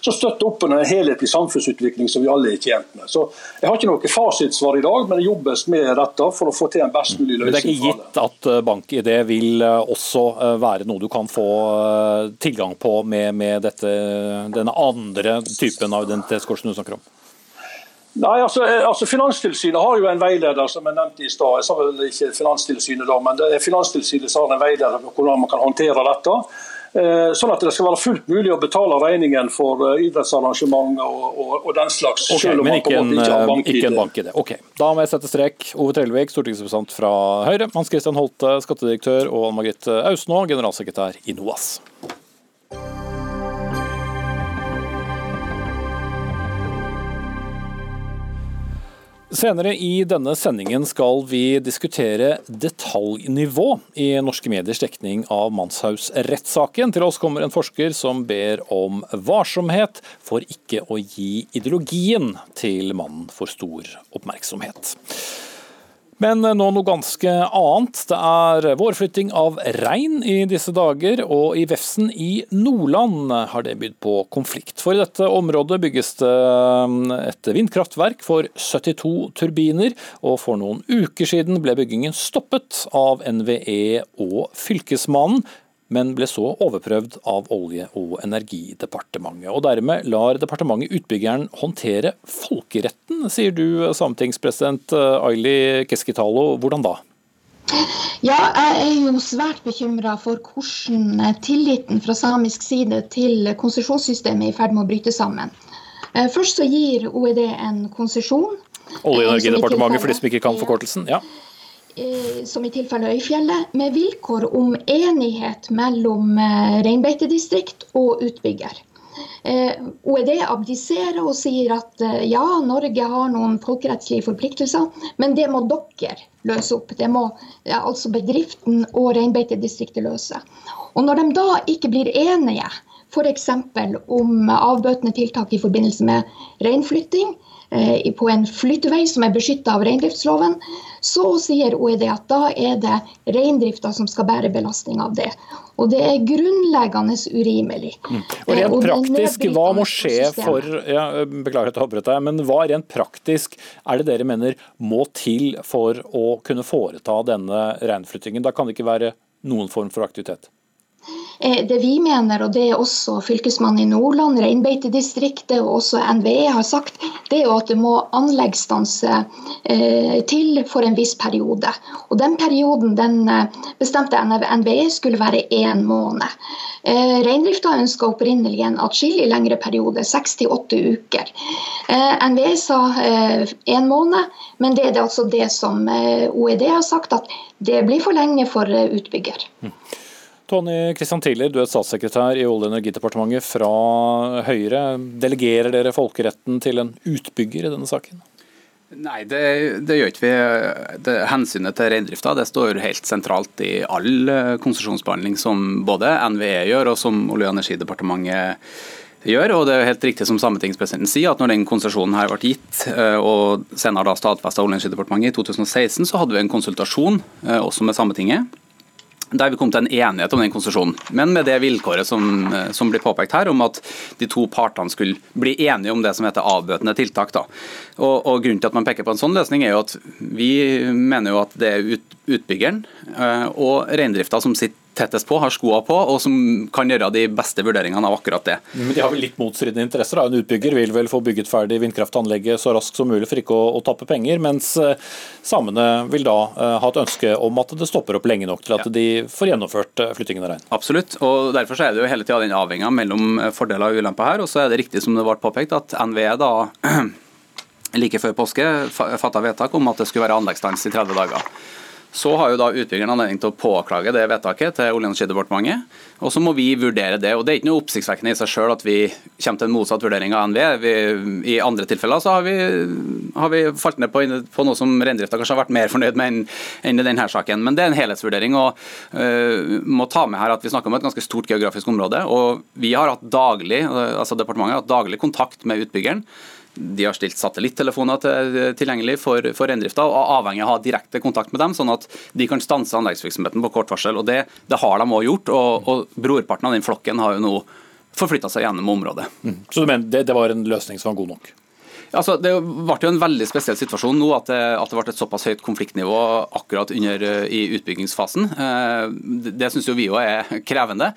som støtter opp under en helhetlig samfunnsutvikling som vi alle er tjent med. Så Jeg har ikke noe fasitsvar i dag, men det jobbes med dette for å få til en best mulig løsning. Men det er ikke gitt at eh, bank-ID vil eh, også eh, være noe du kan få tilgang på med, med dette, denne andre typen av identitetskort du snakker om? Nei, altså, altså, Finanstilsynet har jo en veileder som jeg nevnte i stad. Jeg sa vel ikke Finanstilsynet da, men det er Finanstilsynet som har en veileder på hvordan man kan håndtere dette. Eh, sånn at det skal være fullt mulig å betale regningen for eh, idrettsarrangement og, og, og, den slags. Okay, men ikke en, ikke, ikke en bank i det. Ok, Da må jeg sette strek. Ove Trellevik, stortingsrepresentant fra Høyre. Hans Christian Holte, skattedirektør. Og Ann Margrethe Austnå, generalsekretær i NOAS. Senere i denne sendingen skal vi diskutere detaljnivå i norske mediers dekning av Manshaus-rettssaken. Til oss kommer en forsker som ber om varsomhet for ikke å gi ideologien til mannen for stor oppmerksomhet. Men nå noe ganske annet. Det er vårflytting av rein i disse dager, og i Vefsn i Nordland har det bydd på konflikt. For i dette området bygges det et vindkraftverk for 72 turbiner, og for noen uker siden ble byggingen stoppet av NVE og Fylkesmannen men ble så overprøvd av Olje- og energidepartementet. Og Dermed lar departementet utbyggeren håndtere folkeretten, sier du, sametingspresident Aili Keskitalo. Hvordan da? Ja, jeg er jo svært bekymra for hvordan tilliten fra samisk side til konsesjonssystemet er i ferd med å bryte sammen. Eh, først så gir OED en konsesjon. Olje- og energidepartementet, for de som ikke kan forkortelsen? ja. Eh, som i tilfelle Øyfjellet, med vilkår om enighet mellom eh, reinbeitedistrikt og utbygger. Eh, OED abdiserer og sier at ja, Norge har noen folkerettslige forpliktelser, men det må dere løse opp. Det må ja, altså bedriften og reinbeitedistriktet løse. Og når de da ikke blir enige f.eks. om avbøtende tiltak i forbindelse med reinflytting på en flyttevei som er beskytta av reindriftsloven, så sier OED at da er det reindrifta som skal bære belastning av det. Og det er grunnleggende urimelig. Mm. Og rent Og er praktisk, hva må skje for ja, Beklager at jeg avbrøt deg, men hva rent praktisk er det dere mener må til for å kunne foreta denne reinflyttingen? Da kan det ikke være noen form for aktivitet? Eh, Det vi mener, og det er også Fylkesmannen i Nordland, Reinbeitedistriktet og også NVE har sagt, det er jo at det må anleggsstanse eh, til for en viss periode. Og Den perioden den eh, bestemte NVE skulle være én måned. Reindrifta ønska opprinnelig en atskillig lengre periode, seks til åtte uker. NVE sa én måned, men det er det altså det som OED har sagt, at det blir for lenge for utbygger. utbygger. Tony Kristian Tiller, du er statssekretær i Olje- og energidepartementet fra Høyre. Delegerer dere folkeretten til en utbygger i denne saken? Nei, det, det gjør ikke vi. Det, hensynet til reindrifta står helt sentralt i all eh, konsesjonsbehandling som både NVE gjør og som Olje- og energidepartementet gjør. og det er helt riktig som Sametingspresidenten sier, at når den konsesjonen her ble gitt, eh, og senere da stadfesta Olje- og energidepartementet i 2016, så hadde vi en konsultasjon eh, også med Sametinget der vi kom til en enighet om den konsesjonen, men med det vilkåret som, eh, som blir påpekt her, om at de to partene skulle bli enige om det som heter avbøtende tiltak. Da. Og, og Grunnen til at man peker på en sånn løsning, er jo at vi mener jo at det er ut, utbyggeren eh, og reindrifta som sitter tettest på, har skoa på, og som kan gjøre de beste vurderingene av akkurat det. Men De har vel litt motstridende interesser. da. En utbygger vil vel få bygget ferdig vindkraftanlegget så raskt som mulig for ikke å, å tappe penger, mens eh, samene vil da eh, ha et ønske om at det stopper opp lenge nok til at de får gjennomført eh, flyttingen av rein. Absolutt, og derfor så er det jo hele tida den avveininga mellom fordeler og ulemper her. Og så er det riktig som det ble påpekt at NVE da like før påske fatta vedtak om at det skulle være anleggsstans i 30 dager. Så har jo da utbyggeren anledning til å påklage det vedtaket til Olje- og energidepartementet. Og så må vi vurdere det. og Det er ikke noe oppsiktsvekkende i seg selv at vi kommer til en motsatt vurdering av NVE. I andre tilfeller så har vi, har vi falt ned på, på noe som reindrifta kanskje har vært mer fornøyd med enn, enn i denne saken. Men det er en helhetsvurdering. og uh, må ta med her at Vi snakker om et ganske stort geografisk område. og Vi har hatt daglig, altså departementet har hatt daglig kontakt med utbyggeren. De har stilt satellittelefoner til, tilgjengelig for, for reindrifta, og avhengig av å ha direkte kontakt med dem, sånn at de kan stanse anleggsvirksomheten på kort varsel. og Det, det har de òg gjort, og, og brorparten av den flokken har jo nå forflytta seg gjennom området. Mm. Så du mener det, det var en løsning som var god nok? Altså, det ble jo en veldig spesiell situasjon nå at det, at det ble et såpass høyt konfliktnivå akkurat under eh, i utbyggingsfasen. Eh, det, det syns jo vi òg er krevende.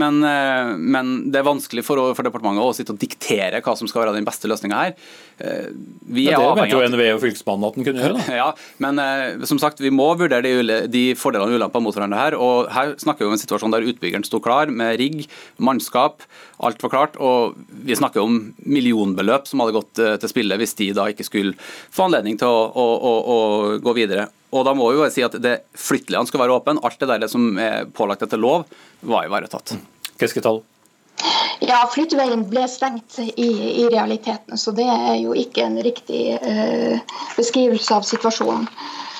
Men, eh, men, det er vanskelig for, for, departementet å sitte og diktere hva som skal være den beste løsninga her. Vi er ja, det mente jo NVE og Fylkesmannen at den kunne gjøre. Da. Ja, men som sagt, vi må vurdere de, de fordelene og ulempene mot hverandre her. og Her snakker vi om en situasjon der utbyggeren sto klar med rigg, mannskap, alt var klart. og Vi snakker om millionbeløp som hadde gått til spille hvis de da ikke skulle få anledning til å, å, å, å gå videre. Og da må vi jo si at det flytteligene skal være åpne. Alt det der som er pålagt etter lov, var ivaretatt. Kesketall. Ja, flytteveien ble stengt i, i, realiteten, så det er jo ikke en riktig eh, beskrivelse av situasjonen.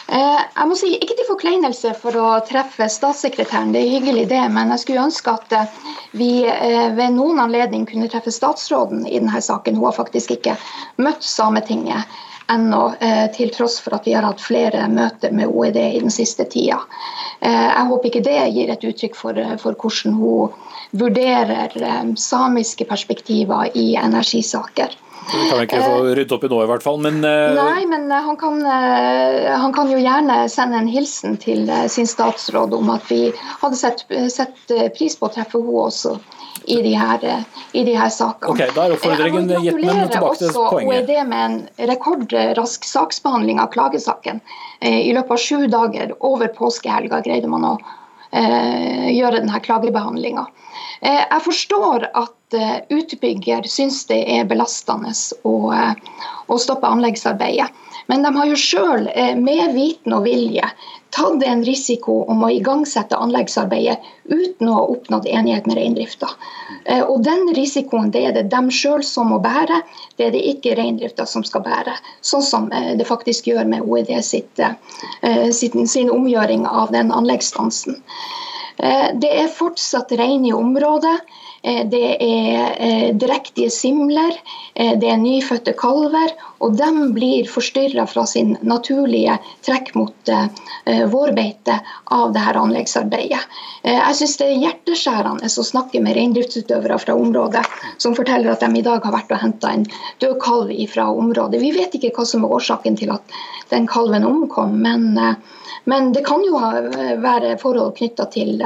Eh, jeg må si, Ikke til forkleinelse for å treffe statssekretæren, det er hyggelig det, men jeg skulle ønske at eh, vi eh, ved noen anledning kunne treffe statsråden i denne saken. Hun har faktisk ikke møtt Sametinget ennå, til tross for at vi har hatt flere møter med OED i den siste tida. Jeg håper ikke det gir et uttrykk for, for hvordan hun vurderer samiske perspektiver i energisaker. Det kan vi ikke få ryddet opp i nå, i hvert fall. Men, uh... Nei, men han kan, han kan, jo gjerne sende en hilsen til sin statsråd om at vi hadde sett, sett pris på å treffe henne også i de her, i de her sakene. Ok, da er oppfordringen gitt, men tilbake til poenget. OED med en rekordrask saksbehandling av klagesaken. I løpet av sju dager over påskehelga greide man å gjøre denne klagebehandlinga. Jeg forstår at utbygger syns det er belastende å, å stoppe anleggsarbeidet. Men de har jo sjøl, med viten og vilje, tatt en risiko om å igangsette anleggsarbeidet uten å ha oppnådd enighet med reindrifta. Og den risikoen det er det dem sjøl som må bære, det er det ikke reindrifta som skal bære. Sånn som det faktisk gjør med OED sitt, sin omgjøring av den anleggsstansen. Det er fortsatt rein i området. Eh, det er eh, drektige simler, eh, det er nyfødte kalver. Og de blir forstyrra fra sin naturlige trekk mot vårbeite av dette anleggsarbeidet. Jeg syns det er hjerteskjærende å snakke med reindriftsutøvere fra området som forteller at de i dag har vært og henta en død kalv fra området. Vi vet ikke hva som er årsaken til at den kalven omkom, men, men det kan jo være forhold knytta til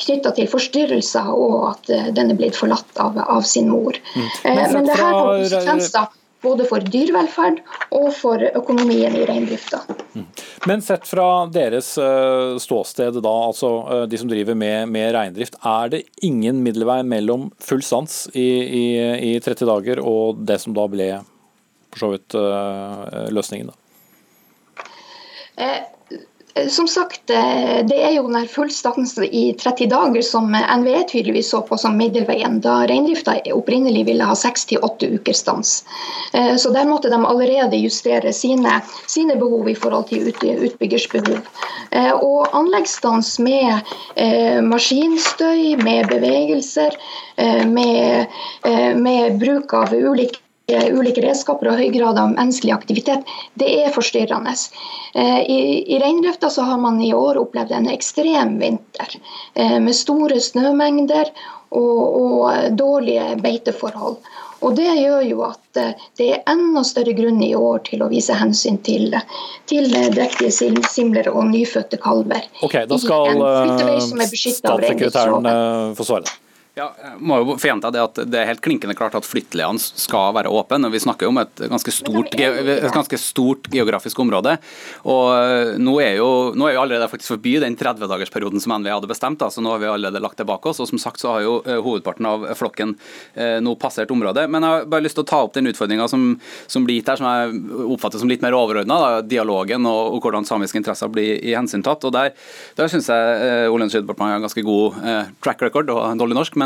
knytta til forstyrrelser og at eh, den er blitt forlatt av, av sin mor. Mm. Men, eh, Men det her har konsekvenser både for dyrevelferd og for økonomien i reindrifta. Mm. Men sett fra deres eh, ståsted, da, altså de som driver med, med reindrift, er det ingen middelvei mellom full stans i, i, i 30 dager og det som da ble for så vidt løsningen? da? Eh, som sagt, eh, Det er jo den fullstans i 30 dager som NVE tydeligvis så på som middelveien, da reindrifta opprinnelig ville ha 6-8 uker stans. Eh, så der måtte de allerede justere sine, sine behov i forhold til utbyggers behov. Og anleggsstans med maskinstøy, med bevegelser, med, med bruk av ulike ulike redskaper og høy grad av menneskelig aktivitet, det er forstyrrende. Eh, I, i reindrifta har man i år opplevd en ekstrem vinter eh, med store snømengder og, og dårlige beiteforhold. Og Det gjør jo at eh, det er enda større grunn i år til å vise hensyn til, til drektige simler og nyfødte kalver. Ok, Da skal statssekretæren få svare. Ja, jeg må jo få det at det er helt klinkende klart at flyttledene skal være åpne. Vi snakker jo om et ganske stort, et ganske stort geografisk område. og eh, Nå er jo, nå er jo allerede faktisk forbi den 30-dagersperioden som NVE hadde bestemt. Da, så Nå har vi allerede lagt det bak oss. og som sagt så har jo eh, Hovedparten av flokken eh, nå passert området. Men jeg har bare lyst til å ta opp den utfordringa som, som, blir gitt her, som jeg oppfatter som litt mer overordna. Dialogen og, og, hvordan samiske interesser blir i hensyntatt. og Der, der syns jeg Olje- og har en ganske god track record og dårlig norsk. men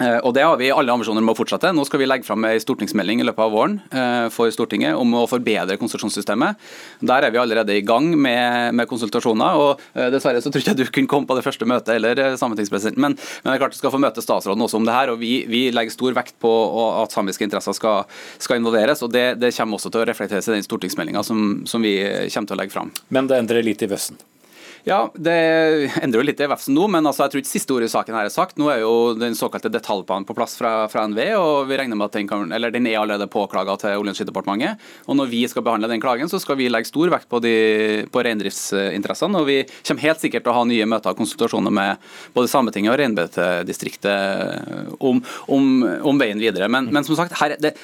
Eh, og Det har vi alle ambisjoner med å fortsette. Nå skal vi legge fram en stortingsmelding i løpet av våren eh, for Stortinget om å forbedre konsultasjonssystemet. Der er vi allerede i gang med, med konsultasjoner. og eh, Dessverre så tror jeg ikke du kunne komme på det første møtet, eller sametingspresidenten, men, men, det er klart du skal få møte statsråden også om det her. og Vi, vi legger stor vekt på at samiske interesser skal, skal involveres. og det, det, kommer også til å reflekteres i den stortingsmeldinga som, som, vi kommer til å legge fram. Men det endrer litt i Vøssen? Ja, Det endrer jo litt i VEFSen nå, men altså, jeg tror ikke siste ord i saken her er sagt. Nå er jo den såkalte detaljplanen på plass fra, fra NVE, og vi regner med at den, kan, eller den er allerede påklaga til Olje- og energidepartementet. Og når vi skal behandle den klagen, så skal vi legge stor vekt på, på reindriftsinteressene. Og vi kommer helt sikkert til å ha nye møter og konsultasjoner med både Sametinget og reinbeitedistriktet om, om, om, veien videre. Men, men som sagt, her, det,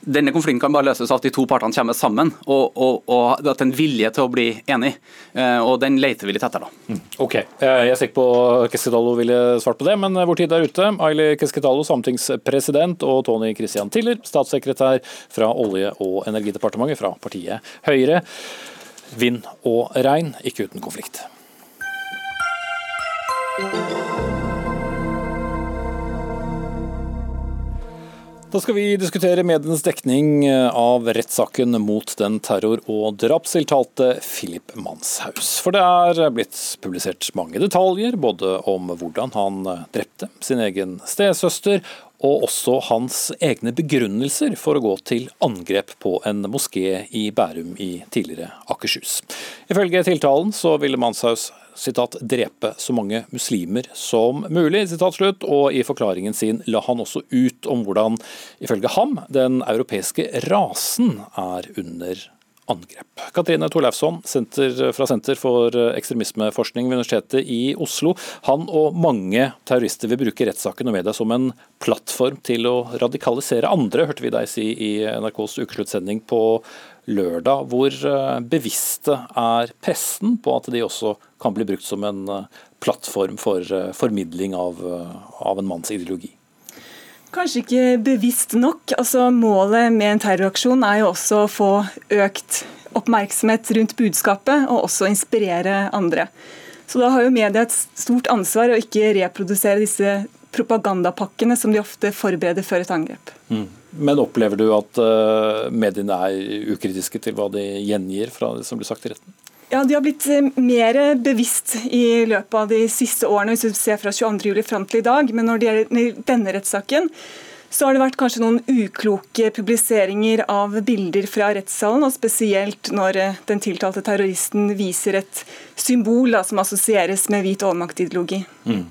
denne konflikten kan bare løses av at de to partene kommer sammen, og, og, og at en vilje til å bli enig. Eh, og den leter vi litt etter, da. Mm. Ok, eh, Jeg er sikker på Keskitalo ville svart på det, men vår tid er ute. Aili Keskitalo, sametingspresident, og Tony Christian Tiller, statssekretær fra Olje- og energidepartementet fra partiet Høyre. Vind og regn, ikke uten konflikt. Da skal vi diskutere medienes dekning eh, av rettssaken mot den terror- og drapstiltalte Philip Manshaus. For det er blitt publisert mange detaljer, både om hvordan han drepte sin egen stesøster, og også hans egne begrunnelser for å gå til angrep på en moské i Bærum i tidligere Akershus. Ifølge tiltalen så ville Manshaus citat, 'drepe så mange muslimer som mulig'. Citat slutt, og I forklaringen sin la han også ut om hvordan, ifølge ham, den europeiske rasen er under angrep. Katrine Torleifsson fra Senter for ekstremismeforskning ved Universitetet i Oslo. Han og mange terrorister vil bruke rettssaken og media som en plattform til å radikalisere andre, hørte vi deg si i NRKs ukesluttsending på lørdag. Hvor eh, bevisste er pressen på at de også kan bli brukt som en eh, plattform for eh, formidling av, av en manns ideologi? Kanskje ikke bevisst nok. Altså, målet med en terroraksjon er jo også å få økt oppmerksomhet rundt budskapet, og også inspirere andre. Så da har jo media et stort ansvar å ikke reprodusere disse propagandapakkene som de ofte forbereder før et angrep. Mm. Men opplever du at mediene er ukritiske til hva de gjengir fra det som blir sagt i retten? Ja, De har blitt eh, mer bevisst i løpet av de siste årene, hvis du ser fra 22.07. fram til i dag. Men når det gjelder denne rettssaken, så har det vært kanskje noen ukloke publiseringer av bilder fra rettssalen, og spesielt når eh, den tiltalte terroristen viser et symbol da, som assosieres med hvit overmaktideologi. Mm.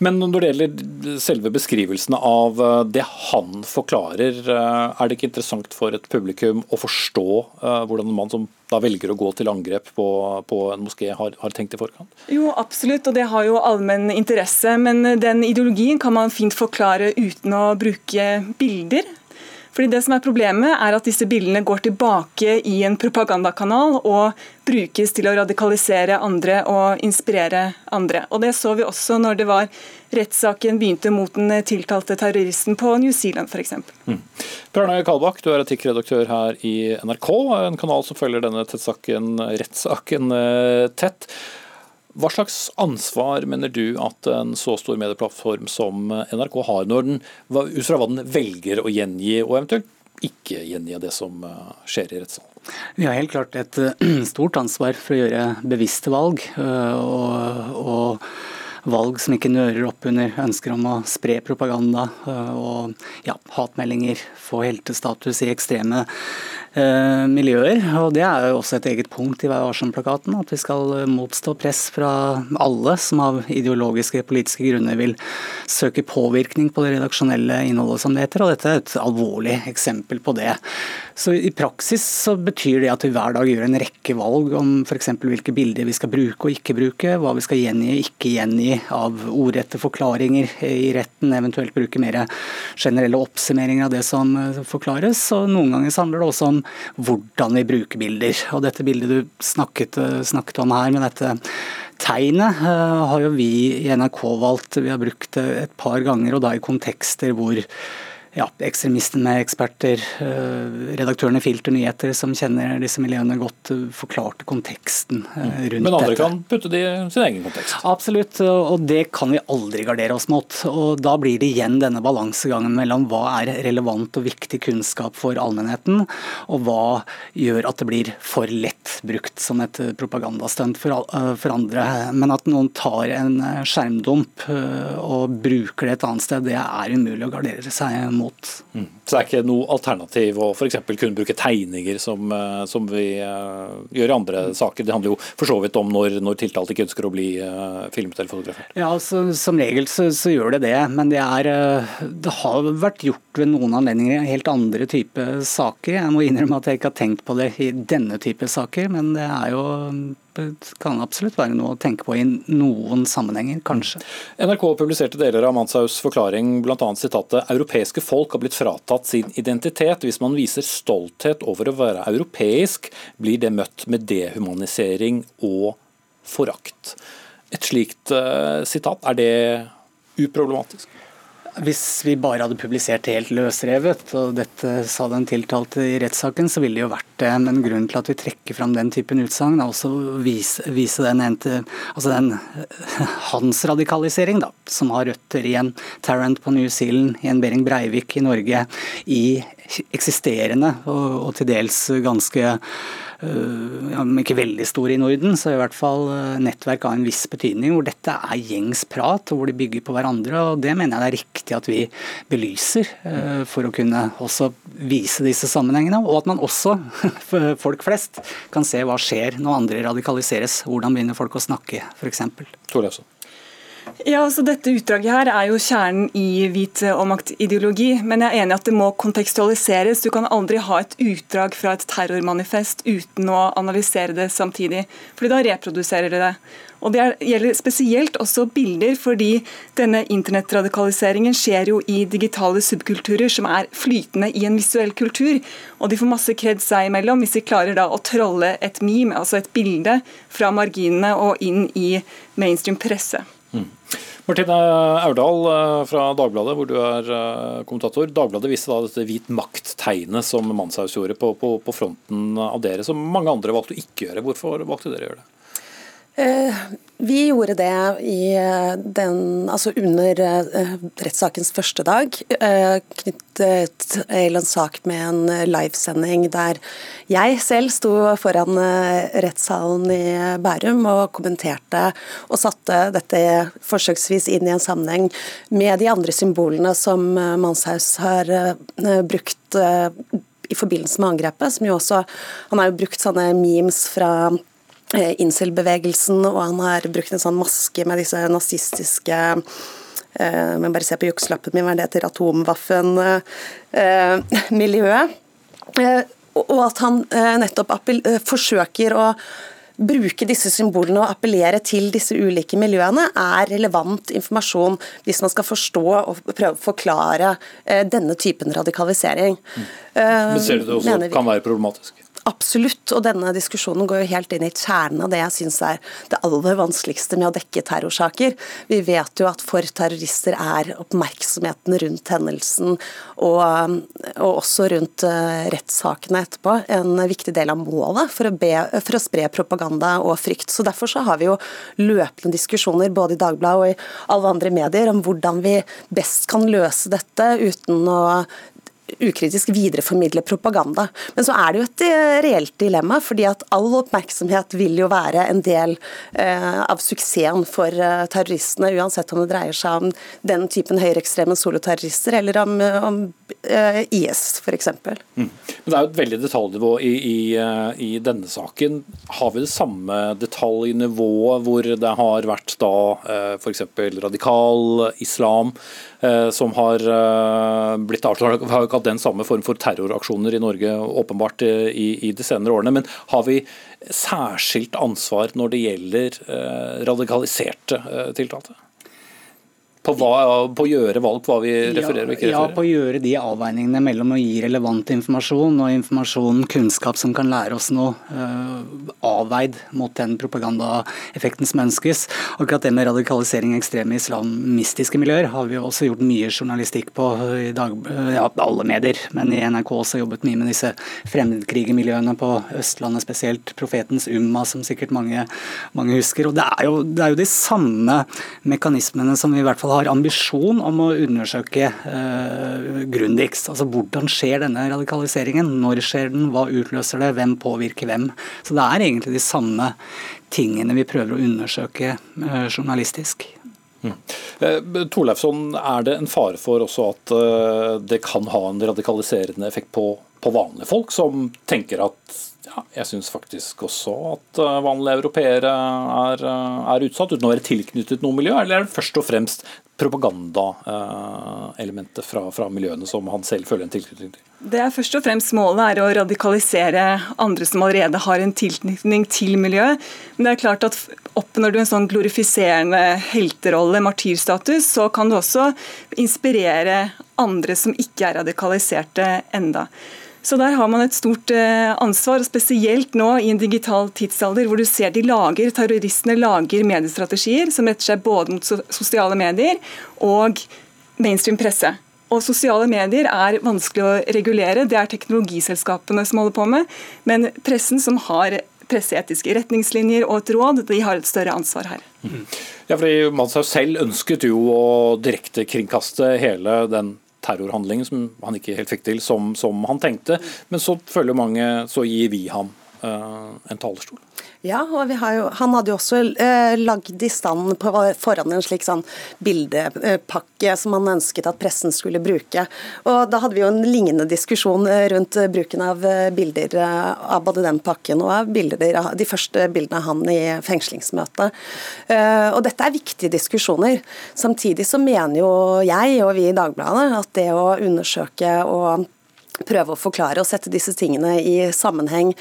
Men når det gjelder selve beskrivelsene av eh, det han forklarer, er det ikke interessant for et publikum å forstå hvordan en mann som da velger å gå til angrep på, på en moské, har, har, tenkt i forkant? Jo, absolutt, og det har jo allmenn interesse. Men den ideologien kan man fint forklare uten å bruke bilder. Fordi det som er Problemet er at disse bildene går tilbake i en propagandakanal og brukes til å radikalisere andre og inspirere andre. Og Det så vi også når det var rettssaken begynte mot den tiltalte terroristen på New Zealand f.eks. Mm. Bjørnøy Kalbakk, du er etikkredaktør her i NRK, en kanal som følger denne rettssaken eh, tett. Hva slags ansvar mener du at en så stor medieplattform som NRK har, når den, ut fra hva den velger å gjengi, og eventuelt ikke gjengi det som eh, skjer i rettssalen? Vi har helt klart et eh, stort ansvar for å gjøre bevisste valg. Eh, og, og valg som ikke nører opp under ønsker om å spre propaganda og ja, hatmeldinger, få heltestatus i ekstreme Eh, miljøer. og Det er jo også et eget punkt i Vær varsom-plakaten. At vi skal motstå press fra alle som av ideologiske politiske grunner vil søke påvirkning på det redaksjonelle innholdet, som det heter. Og dette er et alvorlig eksempel på det. Så I praksis så betyr det at vi hver dag gjør en rekke valg om f.eks. hvilke bilder vi skal bruke og ikke bruke, hva vi skal gjengi og ikke gjengi av ordrette forklaringer i retten, eventuelt bruke mer generelle oppsummeringer av det som forklares. og Noen ganger handler det også om hvordan vi bruker bilder. Og dette bildet du snakket, snakket om her, med dette tegnet, eh, har jo vi i NRK valgt. Vi har brukt det et par ganger, og da i kontekster hvor ja, ekstremisten med eksperter, redaktørene i Filter Nyheter som kjenner disse miljøene godt, eh, forklarte konteksten eh, mm. rundt dette. Men andre dette. kan putte det i sin egen kontekst? Absolutt, og det kan vi aldri gardere oss mot. Og Da blir det igjen denne balansegangen mellom hva er relevant og viktig kunnskap for allmennheten, og hva gjør at det blir for lett brukt som et propagandastunt for, for andre. Men at noen tar en skjermdump og bruker det et annet sted, det er umulig å gardere seg mot mot. Mm. Så det er ikke noe alternativ å f.eks. kunne bruke tegninger, som, eh, som vi uh, gjør i andre mm. saker. Det handler jo for så vidt om når, når tiltalte ikke ønsker å bli uh, filmet eller fotografert. Ja, altså, Som regel så, så, gjør det det, men det, er, uh, det har vært gjort ved noen anledninger i helt andre type saker. Jeg må innrømme at jeg ikke har tenkt på det i denne type saker, men det er jo det kan absolutt være noe å tenke på i noen sammenhenger, kanskje. NRK publiserte deler av Manshaus forklaring, bl.a. sitatet 'Europeiske folk har blitt fratatt sin identitet'. Hvis man viser stolthet over å være europeisk, blir det møtt med dehumanisering og forakt. Et slikt uh, sitat, er det uproblematisk? Hvis vi bare hadde publisert helt løsrevet, og dette sa den tiltalte i rettssaken, så ville det jo vært det. Men grunnen til at vi trekker fram den typen utsagn, er også å vise, vise den, altså den hans radikalisering, da, som har røtter i en Tarrant på New Zealand, i en Behring Breivik i Norge, i eksisterende og, og til dels ganske Eh, om ikke veldig store i Norden, så i hvert fall eh, nettverk av en viss betydning, hvor dette er gjengs prat, og hvor de bygger på hverandre. og Det mener jeg det er riktig at vi belyser, eh, for å kunne også vise disse sammenhengene. Og at man også, folk flest, kan se hva skjer når andre radikaliseres. Hvordan begynner folk å snakke, f.eks. Torlefsen. Ja, altså Dette utdraget her er jo kjernen i hvit og maktideologi. Men jeg er enig at det må kontekstualiseres. Du kan aldri ha et utdrag fra et terrormanifest uten å analysere det samtidig. fordi da reproduserer det det. Og Det gjelder spesielt også bilder, fordi denne internettradikaliseringen skjer jo i digitale subkulturer som er flytende i en visuell kultur. Og de får masse kred seg imellom hvis de klarer da å trolle et meme, altså et bilde, fra marginene og inn i mainstream presse. Mm. Martine Aurdal eh, fra Dagbladet, hvor du er eh, kommentator. Dagbladet viste da dette hvit makt-tegnet som Manshaus gjorde på, på, på, fronten av dere, som mange andre valgte å ikke gjøre. Hvorfor valgte dere å gjøre det? Eh, vi gjorde det eh, den, altså under uh, rettssakens første dag, uh, knyttet til en sak med en livesending der jeg selv sto foran rettssalen i Bærum og kommenterte og satte dette forsøksvis inn i en sammenheng med de andre symbolene som Manshaus har brukt i forbindelse med angrepet. som jo også, Han har jo brukt sånne memes fra Eh, incel-bevegelsen, og han har brukt en sånn maske med disse nazistiske eh, men bare se på jukselappen min, hva er det heter, atomvaffen-miljøet. Eh, og at han nettopp forsøker å bruke disse symbolene og appellere til disse ulike miljøene, er relevant informasjon hvis man skal forstå og prøve å forklare denne typen radikalisering. Mm. Men Ser du det også kan være problematisk? Absolutt, og denne diskusjonen går jo helt inn i kjernen av det jeg syns er det aller vanskeligste med å dekke terrorsaker. Vi vet jo at for terrorister er oppmerksomheten rundt hendelsen og, og også rundt uh, rettssakene etterpå en viktig del av målet for å, be, for å, spre propaganda og frykt. Så Derfor så har vi jo løpende diskusjoner både i Dagbladet og i alle andre medier om hvordan vi best kan løse dette uten å ukritisk videreformidle propaganda. Men så er det jo et eh, reelt dilemma, fordi at all oppmerksomhet vil jo være en del eh, av suksessen for eh, terroristene, uansett om det dreier seg om den typen høyreekstreme soloterrorister eller om, om eh, IS f.eks. Mm. Men Det er jo et veldig detaljnivå i, i, i, denne saken. Har vi det samme detaljnivået hvor det har vært da f.eks. radikal islam? Eh, som har eh, blitt avslørt. Vi har ikke hatt den samme form for terroraksjoner i Norge åpenbart eh, i, i de senere årene. Men har vi særskilt ansvar når det gjelder radikaliserte tiltalte? På, hva, på, å gjøre valg hva vi refererer og ikke refererer? Ja, på å gjøre de avveiningene mellom å gi relevant informasjon og informasjon, kunnskap som kan lære oss noe, uh, avveid mot den propagandaeffekten som ønskes. Akkurat det med radikalisering i ekstreme islamistiske miljøer har vi også gjort mye journalistikk på i dag, ja, alle medier, men i NRK også jobbet mye med disse fremmedkrigermiljøene på Østlandet spesielt. Profetens Umma, som sikkert mange, mange husker. og det er, jo, det er jo de samme mekanismene som vi i hvert fall har ambisjon om å undersøke eh, grundigst. Altså hvordan skjer denne radikaliseringen? Når skjer den? Hva utløser det? Hvem påvirker hvem? Så det er egentlig de samme tingene vi prøver å undersøke eh, journalistisk. Mm. Eh, Torleifsson, er det en fare for også at uh, det kan ha en radikaliserende effekt på, på vanlige folk, som tenker at ja, jeg syns faktisk også at uh, vanlige europeere er, uh, er, utsatt, uten å være tilknyttet noe miljø? Eller er det først og fremst propagandaelementet fra, fra miljøene som han selv føler en tilknytning til? Det er først og fremst Målet er å radikalisere andre som allerede har en tilknytning til miljøet. Men det er klart at oppnår du en sånn glorifiserende helterolle, martyrstatus, så kan du også inspirere andre som ikke er radikaliserte enda. Så der har man et stort eh, ansvar, spesielt nå i en digital tidsalder hvor du ser de lager, terroristene lager mediestrategier som retter seg både mot sosiale medier og mainstream presse. Og Sosiale medier er vanskelig å regulere, det er teknologiselskapene som holder på med. Men pressen, som har presseetiske retningslinjer og et råd, de har et større ansvar her. Ja, fordi Manshaug selv ønsket jo å direktekringkaste hele den terrorhandling som han ikke helt fikk til som, som han tenkte. Men så føler mange, så gir vi ham uh, en talerstol. Ja, og jo, han hadde jo også eh, lagd i stand på forhånd en slik sånn bildepakke som han ønsket at pressen skulle bruke. Og Da hadde vi jo en lignende diskusjon eh, rundt bruken av eh, bilder eh, av både den pakken og av bilder, de første bildene av han i fengslingsmøtet. Eh, og Dette er viktige diskusjoner. Samtidig så mener jo jeg og vi i Dagbladet at det å undersøke og prøve å forklare og sette disse tingene i sammenheng,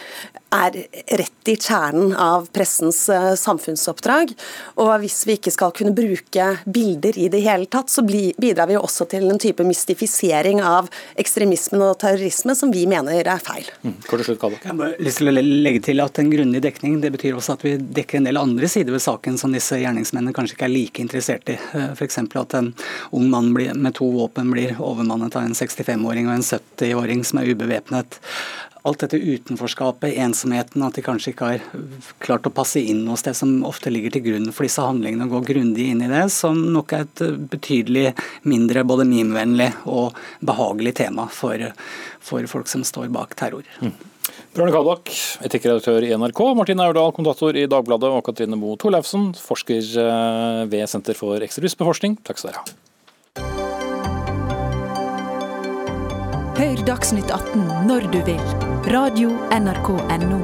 er rett i kjernen av pressens uh, samfunnsoppdrag. Og hvis vi ikke skal kunne bruke bilder i det hele tatt, så bidrar vi også til en type mystifisering av ekstremismen og terrorisme som vi mener er feil. Mm. Slutt, Jeg har lyst til å legge til at En grundig dekning det betyr også at vi dekker en del andre sider ved saken som disse gjerningsmennene kanskje ikke er like interessert i. Eh, F.eks. at en ung mann med to våpen blir overmannet av en 65-åring og en 70-åring som er ubevæpnet alt dette utenforskapet, ensomheten, at de kanskje ikke har klart å passe inn hos det som ofte ligger til grunn for disse handlingene, og gå grundig inn i det, som nok er et betydelig mindre både mimvennlig og behagelig tema for, for folk som står bak terror. Mm. Bjørne Kalbakk, etikkredaktør i NRK, Martin Aurdal, kommentator i Dagbladet, og Katrine Moe Torleifsen, forsker eh, ved Senter for ekstremismeforskning. Takk skal dere ha. Hør Dagsnytt 18 når du vil. Radio NRK Radio.nrk.no.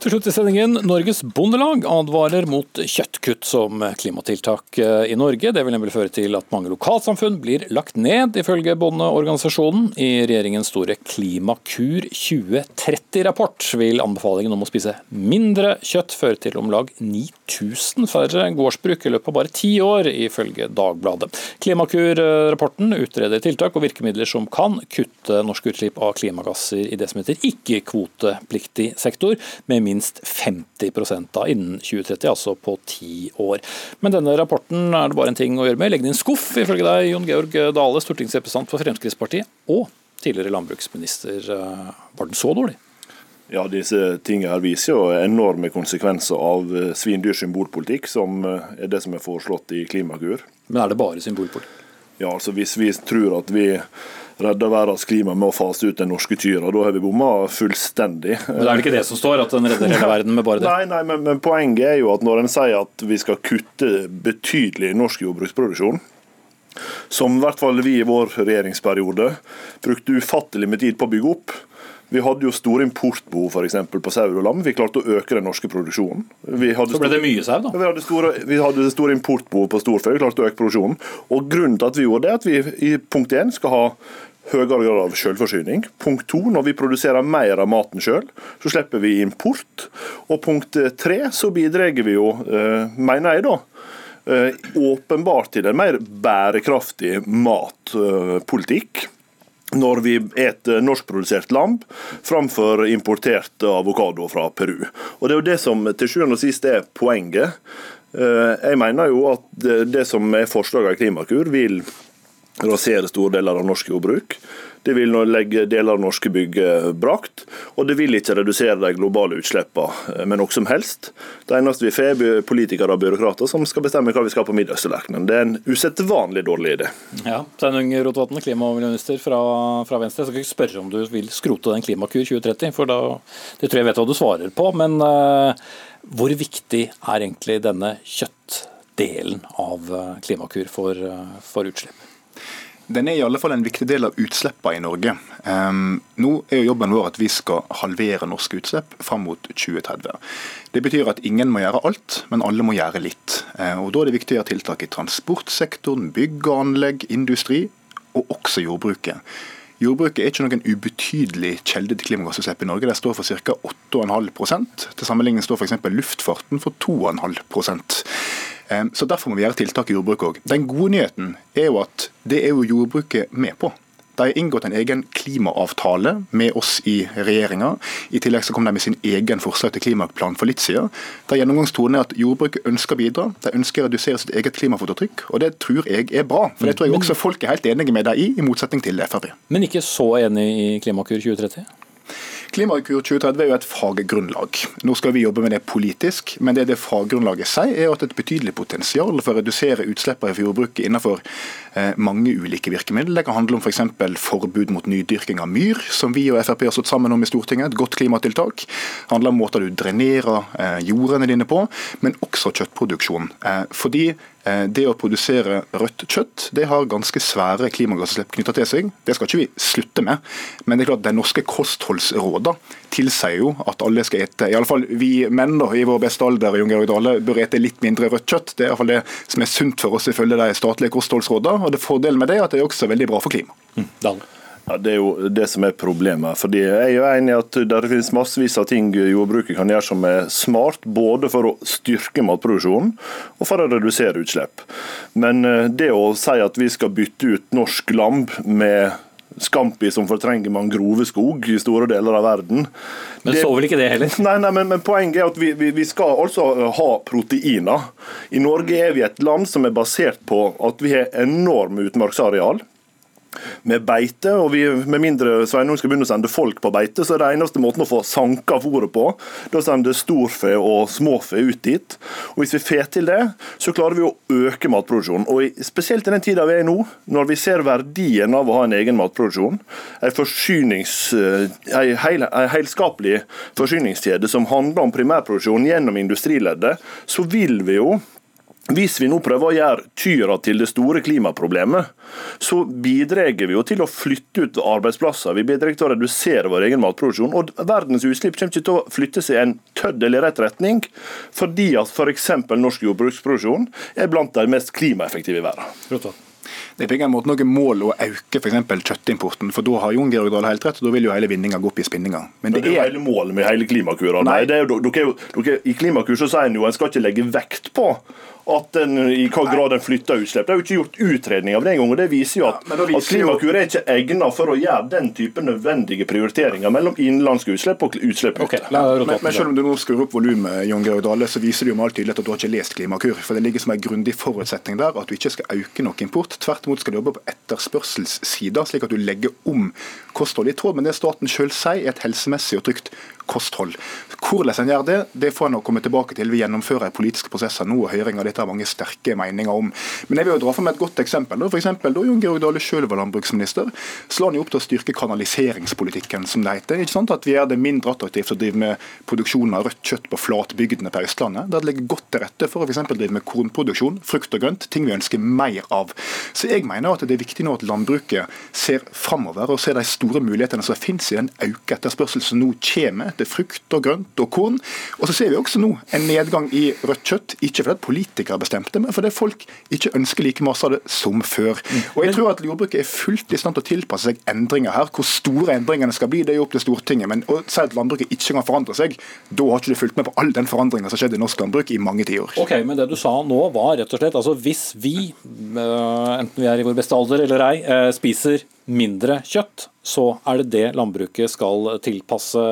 Til slutt i sendingen, Norges Bondelag advarer mot kjøttkutt som klimatiltak eh, i Norge. Det vil nemlig føre til at mange lokalsamfunn blir lagt ned, ifølge Bondeorganisasjonen. I regjeringens store Klimakur 2030-rapport vil anbefalingen om å spise mindre kjøtt føre til om lag 9000 færre gårdsbruk i løpet av bare ti år, ifølge Dagbladet. Klimakur-rapporten utreder tiltak og virkemidler som kan kutte norske utslipp av klimagasser i det som heter ikke-kvotepliktig sektor, med minst minst 50 da innen 2030, altså på ti år. Men denne rapporten er det bare en ting å gjøre med. Legg den i en skuff, ifølge deg, Jon Georg Dale, stortingsrepresentant for Fremskrittspartiet og tidligere landbruksminister. Var den så dårlig? Ja, disse tingene her viser jo enorme konsekvenser av svindyrs svindyr symbolpolitikk, som eh, er det som er foreslått i Klimakur. Men er det bare symbolpolitikk? Ja, altså Hvis vi tror at vi redder verdens klima med å fase ut den norske tyra. Da har vi bomma fullstendig. Men Det er ikke det som står, at den redder hele verden med bare det? Nei, nei men, men, poenget er jo at når en sier at vi skal kutte betydelig i norsk jordbruksproduksjon, som i hvert fall vi i vår regjeringsperiode brukte ufattelig med tid på å bygge opp, vi hadde jo store importbehov for eksempel, på sau og lam. Vi klarte å øke den norske produksjonen. Så ble det mye sau, da? Vi hadde store, vi hadde store importbehov på storfe. Vi klarte å øke produksjonen. Og Grunnen til at vi gjorde det, er at vi i punkt 1 skal ha høyere grad av selvforsyning. Punkt to, når vi produserer mer av maten sjøl, så slipper vi import. Og punkt tre, så bidrar vi jo, eh, mener jeg da, eh, åpenbart til en mer bærekraftig matpolitikk når vi eter norskprodusert lam framfor importert avokado fra Peru. Og Det er jo det som til sjuende og sist er poenget. Eh, jeg mener jo at det som er forslaget i Klimakur, vil rasere store deler av norsk jordbruk. Det vil legge deler av norske bygg brakt, og det vil ikke redusere de globale utslippene eh, med noe som helst. Det eneste vi får, er politikere og byråkrater som skal bestemme hva vi skal på middagstallerkenen. Det er en usedvanlig dårlig idé. Ja, Sveinung Rotevatn, klima- og miljøminister fra, fra, Venstre. Jeg skal ikke spørre om du vil skrote den Klimakur 2030, for da, det tror jeg vet hva du svarer på. Men uh, hvor viktig er egentlig denne kjøttdelen av eh, Klimakur for, for utslipp? Den er i alle fall en viktig del av utslippene i Norge. Um, nå er jo jobben vår at vi skal halvere norske utslipp fram mot 2030. Det betyr at ingen må gjøre alt, men alle må gjøre litt. Uh, og Da er det viktig å gjøre tiltak i transportsektoren, bygg og anlegg, industri, og også jordbruket. Jordbruket er ikke noen ubetydelig kjelde til klimagassutslipp i Norge. Det står for ca. 8,5% Til sammenligning står f.eks. luftfarten for 2,5 så Derfor må vi gjøre tiltak i jordbruket òg. Den gode nyheten er jo at det er jo jordbruket med på. De har inngått en egen klimaavtale med oss i regjeringa. I tillegg så kom de med sin egen forslag til klimaplan for litt siden. Der gjennomgangstonen er at jordbruket ønsker å bidra. De ønsker å redusere sitt eget klimafotavtrykk. Og det tror jeg er bra. For det tror jeg også folk er helt enige med deg i, i motsetning til Frp. Men ikke så enig i Klimakur 2030? Klimakur 2030 er jo et faggrunnlag. Nå skal vi jobbe med det politisk, men det det faggrunnlaget sier, er at et betydelig potensial for å redusere utslippene i jordbruket innenfor mange ulike virkemidler. Det kan handle om f.eks. For forbud mot nydyrking av myr, som vi og Frp har stått sammen om i Stortinget. Et godt klimatiltak. Det handler om måter du drenerer eh, jordene dine på, men også kjøttproduksjon. Eh, fordi Eh, det å produsere rødt kjøtt det har ganske svære klimagassutslipp knytta til seg. Det skal ikke vi slutte med. Men det er klart de norske kostholdsrådene tilsier jo at alle skal ete, i alle fall vi menn da, i vår beste alder Jon Georg Dale, bør ete litt mindre rødt kjøtt. Det er iallfall det som er sunt for oss ifølge de statlige kostholdsrådene. Og det Fordelen med det er at det er også veldig bra for klimaet. Mm, ja, Det er jo det som er problemet. Fordi Jeg er jo enig i at det finnes massevis av ting jordbruket kan gjøre som er smart, både for å styrke matproduksjonen og for å redusere utslipp. Men eh, det å si at vi skal bytte ut norsk lam med Scampi som fortrenger mangroveskog i store deler av verden. Men så vel ikke det heller? Nei, nei men, men, poenget er at vi, vi, vi, skal altså ha proteiner. I Norge er vi et land som er basert på at vi har enorme utmarksareal med beite. og vi, Med mindre Sveinung skal begynne å sende folk på beite, så er det eneste måten å få sanka fôret på. Da sender storfe og småfe ut dit. Og Hvis vi får til det, så klarer vi å øke matproduksjonen. Og Spesielt i den tida vi er i nå, når vi ser verdien av å ha en egen matproduksjon, en forsynings, en heil, en helskapelig forsyningskjede som handler om primærproduksjon gjennom industrileddet, så vil vi jo hvis vi nå prøver å gjøre Tyra til det store klimaproblemet, så bidrar vi jo til å flytte ut arbeidsplasser. Vi bidrar til å redusere vår egen matproduksjon. Og verdens utslipp kommer ikke til å flytte seg en tødd eller i rett retning, fordi at f.eks. norsk jordbruksproduksjon er blant de mest klimaeffektive i verden. Det er på ingen måte noe mål å øke f.eks. kjøttimporten, for da har Jon Georg Dale helt rett, og da vil jo hele vinninga gå opp i spinninga. Men det, det er jo hele målet med hele Klimakur. I Klimakur så sier en jo en skal ikke legge vekt på at den, i hva grad en flytter utslipp. Det er jo ikke gjort utredning av det engang. og Det viser jo at, ja, viser at Klimakur er ikke egnet for å gjøre den type nødvendige prioriteringer mellom innenlandske utslipp og utslipp okay, men, men, selv om du nå skrur opp volumet, Jon Georg Dale, så viser det jo med all tydelighet at du har ikke lest Klimakur. For det ligger som en grundig forutsetning der at du ikke skal øke noe import. Tvert imot skal jobbe på etterspørselssida, slik at du legger om kostholdet i tråd med det staten sjøl sier er et helsemessig og trygt kosthold. Hvordan en gjør det, det får en komme tilbake til. Vi gjennomfører politiske prosesser nå, og høringer. Dette har mange sterke meninger om. Men jeg vil jo dra meg et godt eksempel. For eksempel, da Jon Georg Dale selv var landbruksminister, så la han jo opp til å styrke kanaliseringspolitikken, som det heter. Ikke sant? At vi gjør det mindre attraktivt å drive med produksjon av rødt kjøtt på flatbygdene på Østlandet. Der det ligger godt til rette for å f.eks. drive med kornproduksjon, frukt og grønt, ting vi ønsker mer av. Så jeg mener at det er viktig nå at landbruket ser framover og ser de store mulighetene som finnes i den økte etterspørselen som nå kommer etter frukt og grønt og korn. Og så ser vi også nå en nedgang i rødt kjøtt, ikke fordi politikere bestemte, men fordi folk ikke ønsker like masse av det som før. Og jeg tror at jordbruket er fullt i stand til å tilpasse seg endringer her. Hvor store endringene skal bli, det er jo opp til Stortinget. Men å si at landbruket ikke kan forandre seg, da har ikke du fulgt med på all den forandringa som skjedde i norsk landbruk i mange tiår. Ok, men det du sa nå var rett og slett altså hvis vi, eh, enten vi er i vår beste alder eller ei, eh, spiser mindre kjøtt, så er det det landbruket skal tilpasse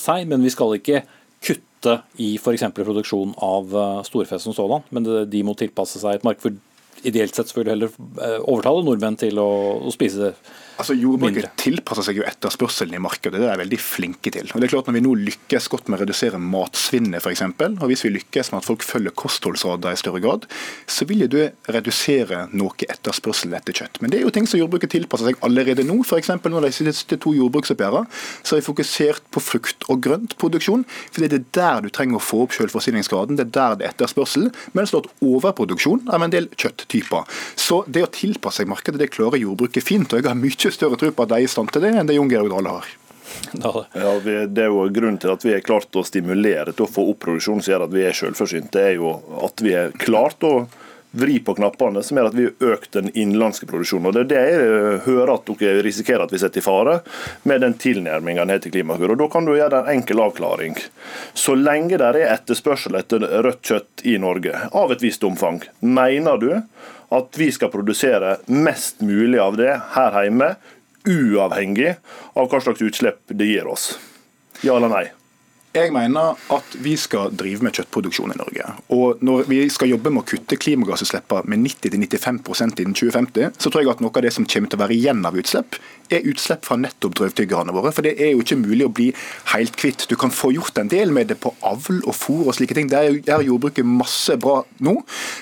seg. Men vi skal ikke kutte i f.eks. produksjon av eh, storfe som sådan, men de må tilpasse seg et marked. For ideelt sett selvfølgelig heller eh, overtale nordmenn til å, å spise Altså Jordbruket tilpasser seg jo etterspørselen i markedet, det er de veldig flinke til. Og det er klart Når vi nå lykkes godt med å redusere matsvinnet f.eks., og hvis vi lykkes med at folk følger kostholdsrådene i større grad, så vil jo det redusere noe etterspørsel etter kjøtt. Men det er jo ting som jordbruket tilpasser seg allerede nå. F.eks. når de siste to jordbruksoppgjørene så har vi fokusert på frukt- og grøntproduksjon. fordi det er der du trenger å få opp selvforsyningsgraden, det er der det er etterspørsel. Mens det er overproduksjon av en del kjøtttyper. Så det å tilpasse seg markedet, det klarer jordbruket fint. og jeg har mye mye større tro på at de er i stand til det, enn det Jon Georg Dale har. Ja, det er jo Grunnen til at vi er klart å stimulere til å få opp produksjon som gjør at vi er selvforsynt, det er jo at vi er klart å vri på knappene som gjør at vi har økt den innenlandske produksjonen. Og Det er det jeg hører at dere risikerer at vi setter i fare med den tilnærmingen ned til Klimakur. Og Da kan du gjøre en enkel avklaring. Så lenge det er etterspørsel etter rødt kjøtt i Norge, av et visst omfang, mener du at vi skal produsere mest mulig av det her hjemme, uavhengig av hva slags utslipp det gir oss? Ja eller nei? Jeg mener at vi skal drive med kjøttproduksjon i Norge. Og når vi skal jobbe med å kutte klimagassutslippene med 90-95% innen 2050, så tror jeg at noe av det som kommer til å være igjen av utslipp, er utslipp fra nettopp drøvtyggerne våre. For det er jo ikke mulig å bli helt kvitt. Du kan få gjort en del med det på avl og fôr og slike ting. Der er jordbruket masse bra nå,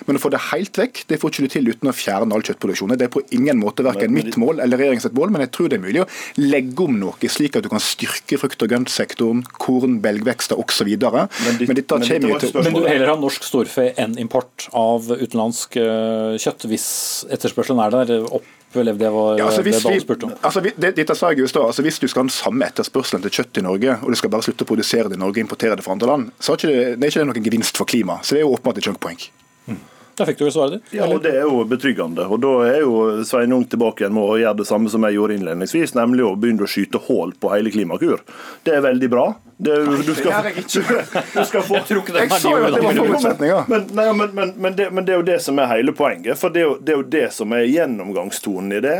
men å få det helt vekk, det får ikke du til uten å fjerne all kjøttproduksjon. Det er på ingen måte verken mitt mål eller regjeringens mål, men jeg tror det er mulig å legge om noe, slik at du kan styrke frukt- og grøntsektoren, korn, belgvekster osv. Men, men, dette kommer jo til Men du heller ha norsk storfe enn import av utenlandsk eh, kjøtt, hvis etterspørselen er der? opp opplevde jeg var ja, altså, hvis, det spurte om. Altså, det, dette sa jeg jo altså, Hvis du skal ha den samme etterspørselen til kjøtt i Norge, og du skal bare slutte å produsere det i Norge og importere det fra andre land, så er ikke det, det er ikke noen gevinst for klimaet. Så det er jo åpenbart et junkpoeng. Mm. Da fikk du jo svaret ditt. Ja, og Det er jo betryggende. og Da er jo Sveinung tilbake igjen med å gjøre det samme som jeg gjorde innledningsvis, nemlig å begynne å skyte hull på hele Klimakur. Det er veldig bra. Det, du, du, skal, du, skal få Jeg tror jo at det var forutsetninger. Men, nei, men, men, men, det, men, det, er jo det som er hele poenget. For det er, jo, det er jo det som er gjennomgangstonen i det.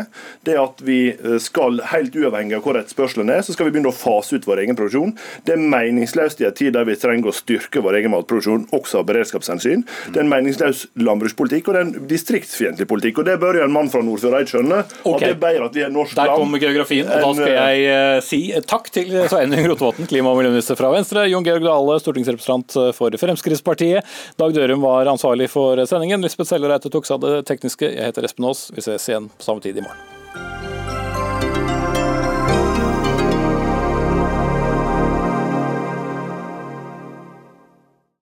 Det at vi eh, skal, helt uavhengig av hvor etterspørselen er, så skal vi begynne å fase ut vår egen produksjon. Det er meningsløst i en tid der vi trenger å styrke vår egen matproduksjon, også av beredskapshensyn. Det er en meningsløs landbrukspolitikk, og det er en distriktsfiendtlig politikk. og Det bør jo en mann fra Nordfjordeid skjønne. Okay. At det er bedre at vi er norsk Der kommer geografien, og da skal jeg uh, si takk til Sveinung Rotevatn, klima- og miljøminister fra Venstre, Jon Georg Dale, stortingsrepresentant for Fremskrittspartiet. Dag Dørum var ansvarlig for sendingen. Lisbeth Sellereite tok seg av det tekniske. Jeg heter Espen Aas. Vi ses igjen på samme tid i morgen.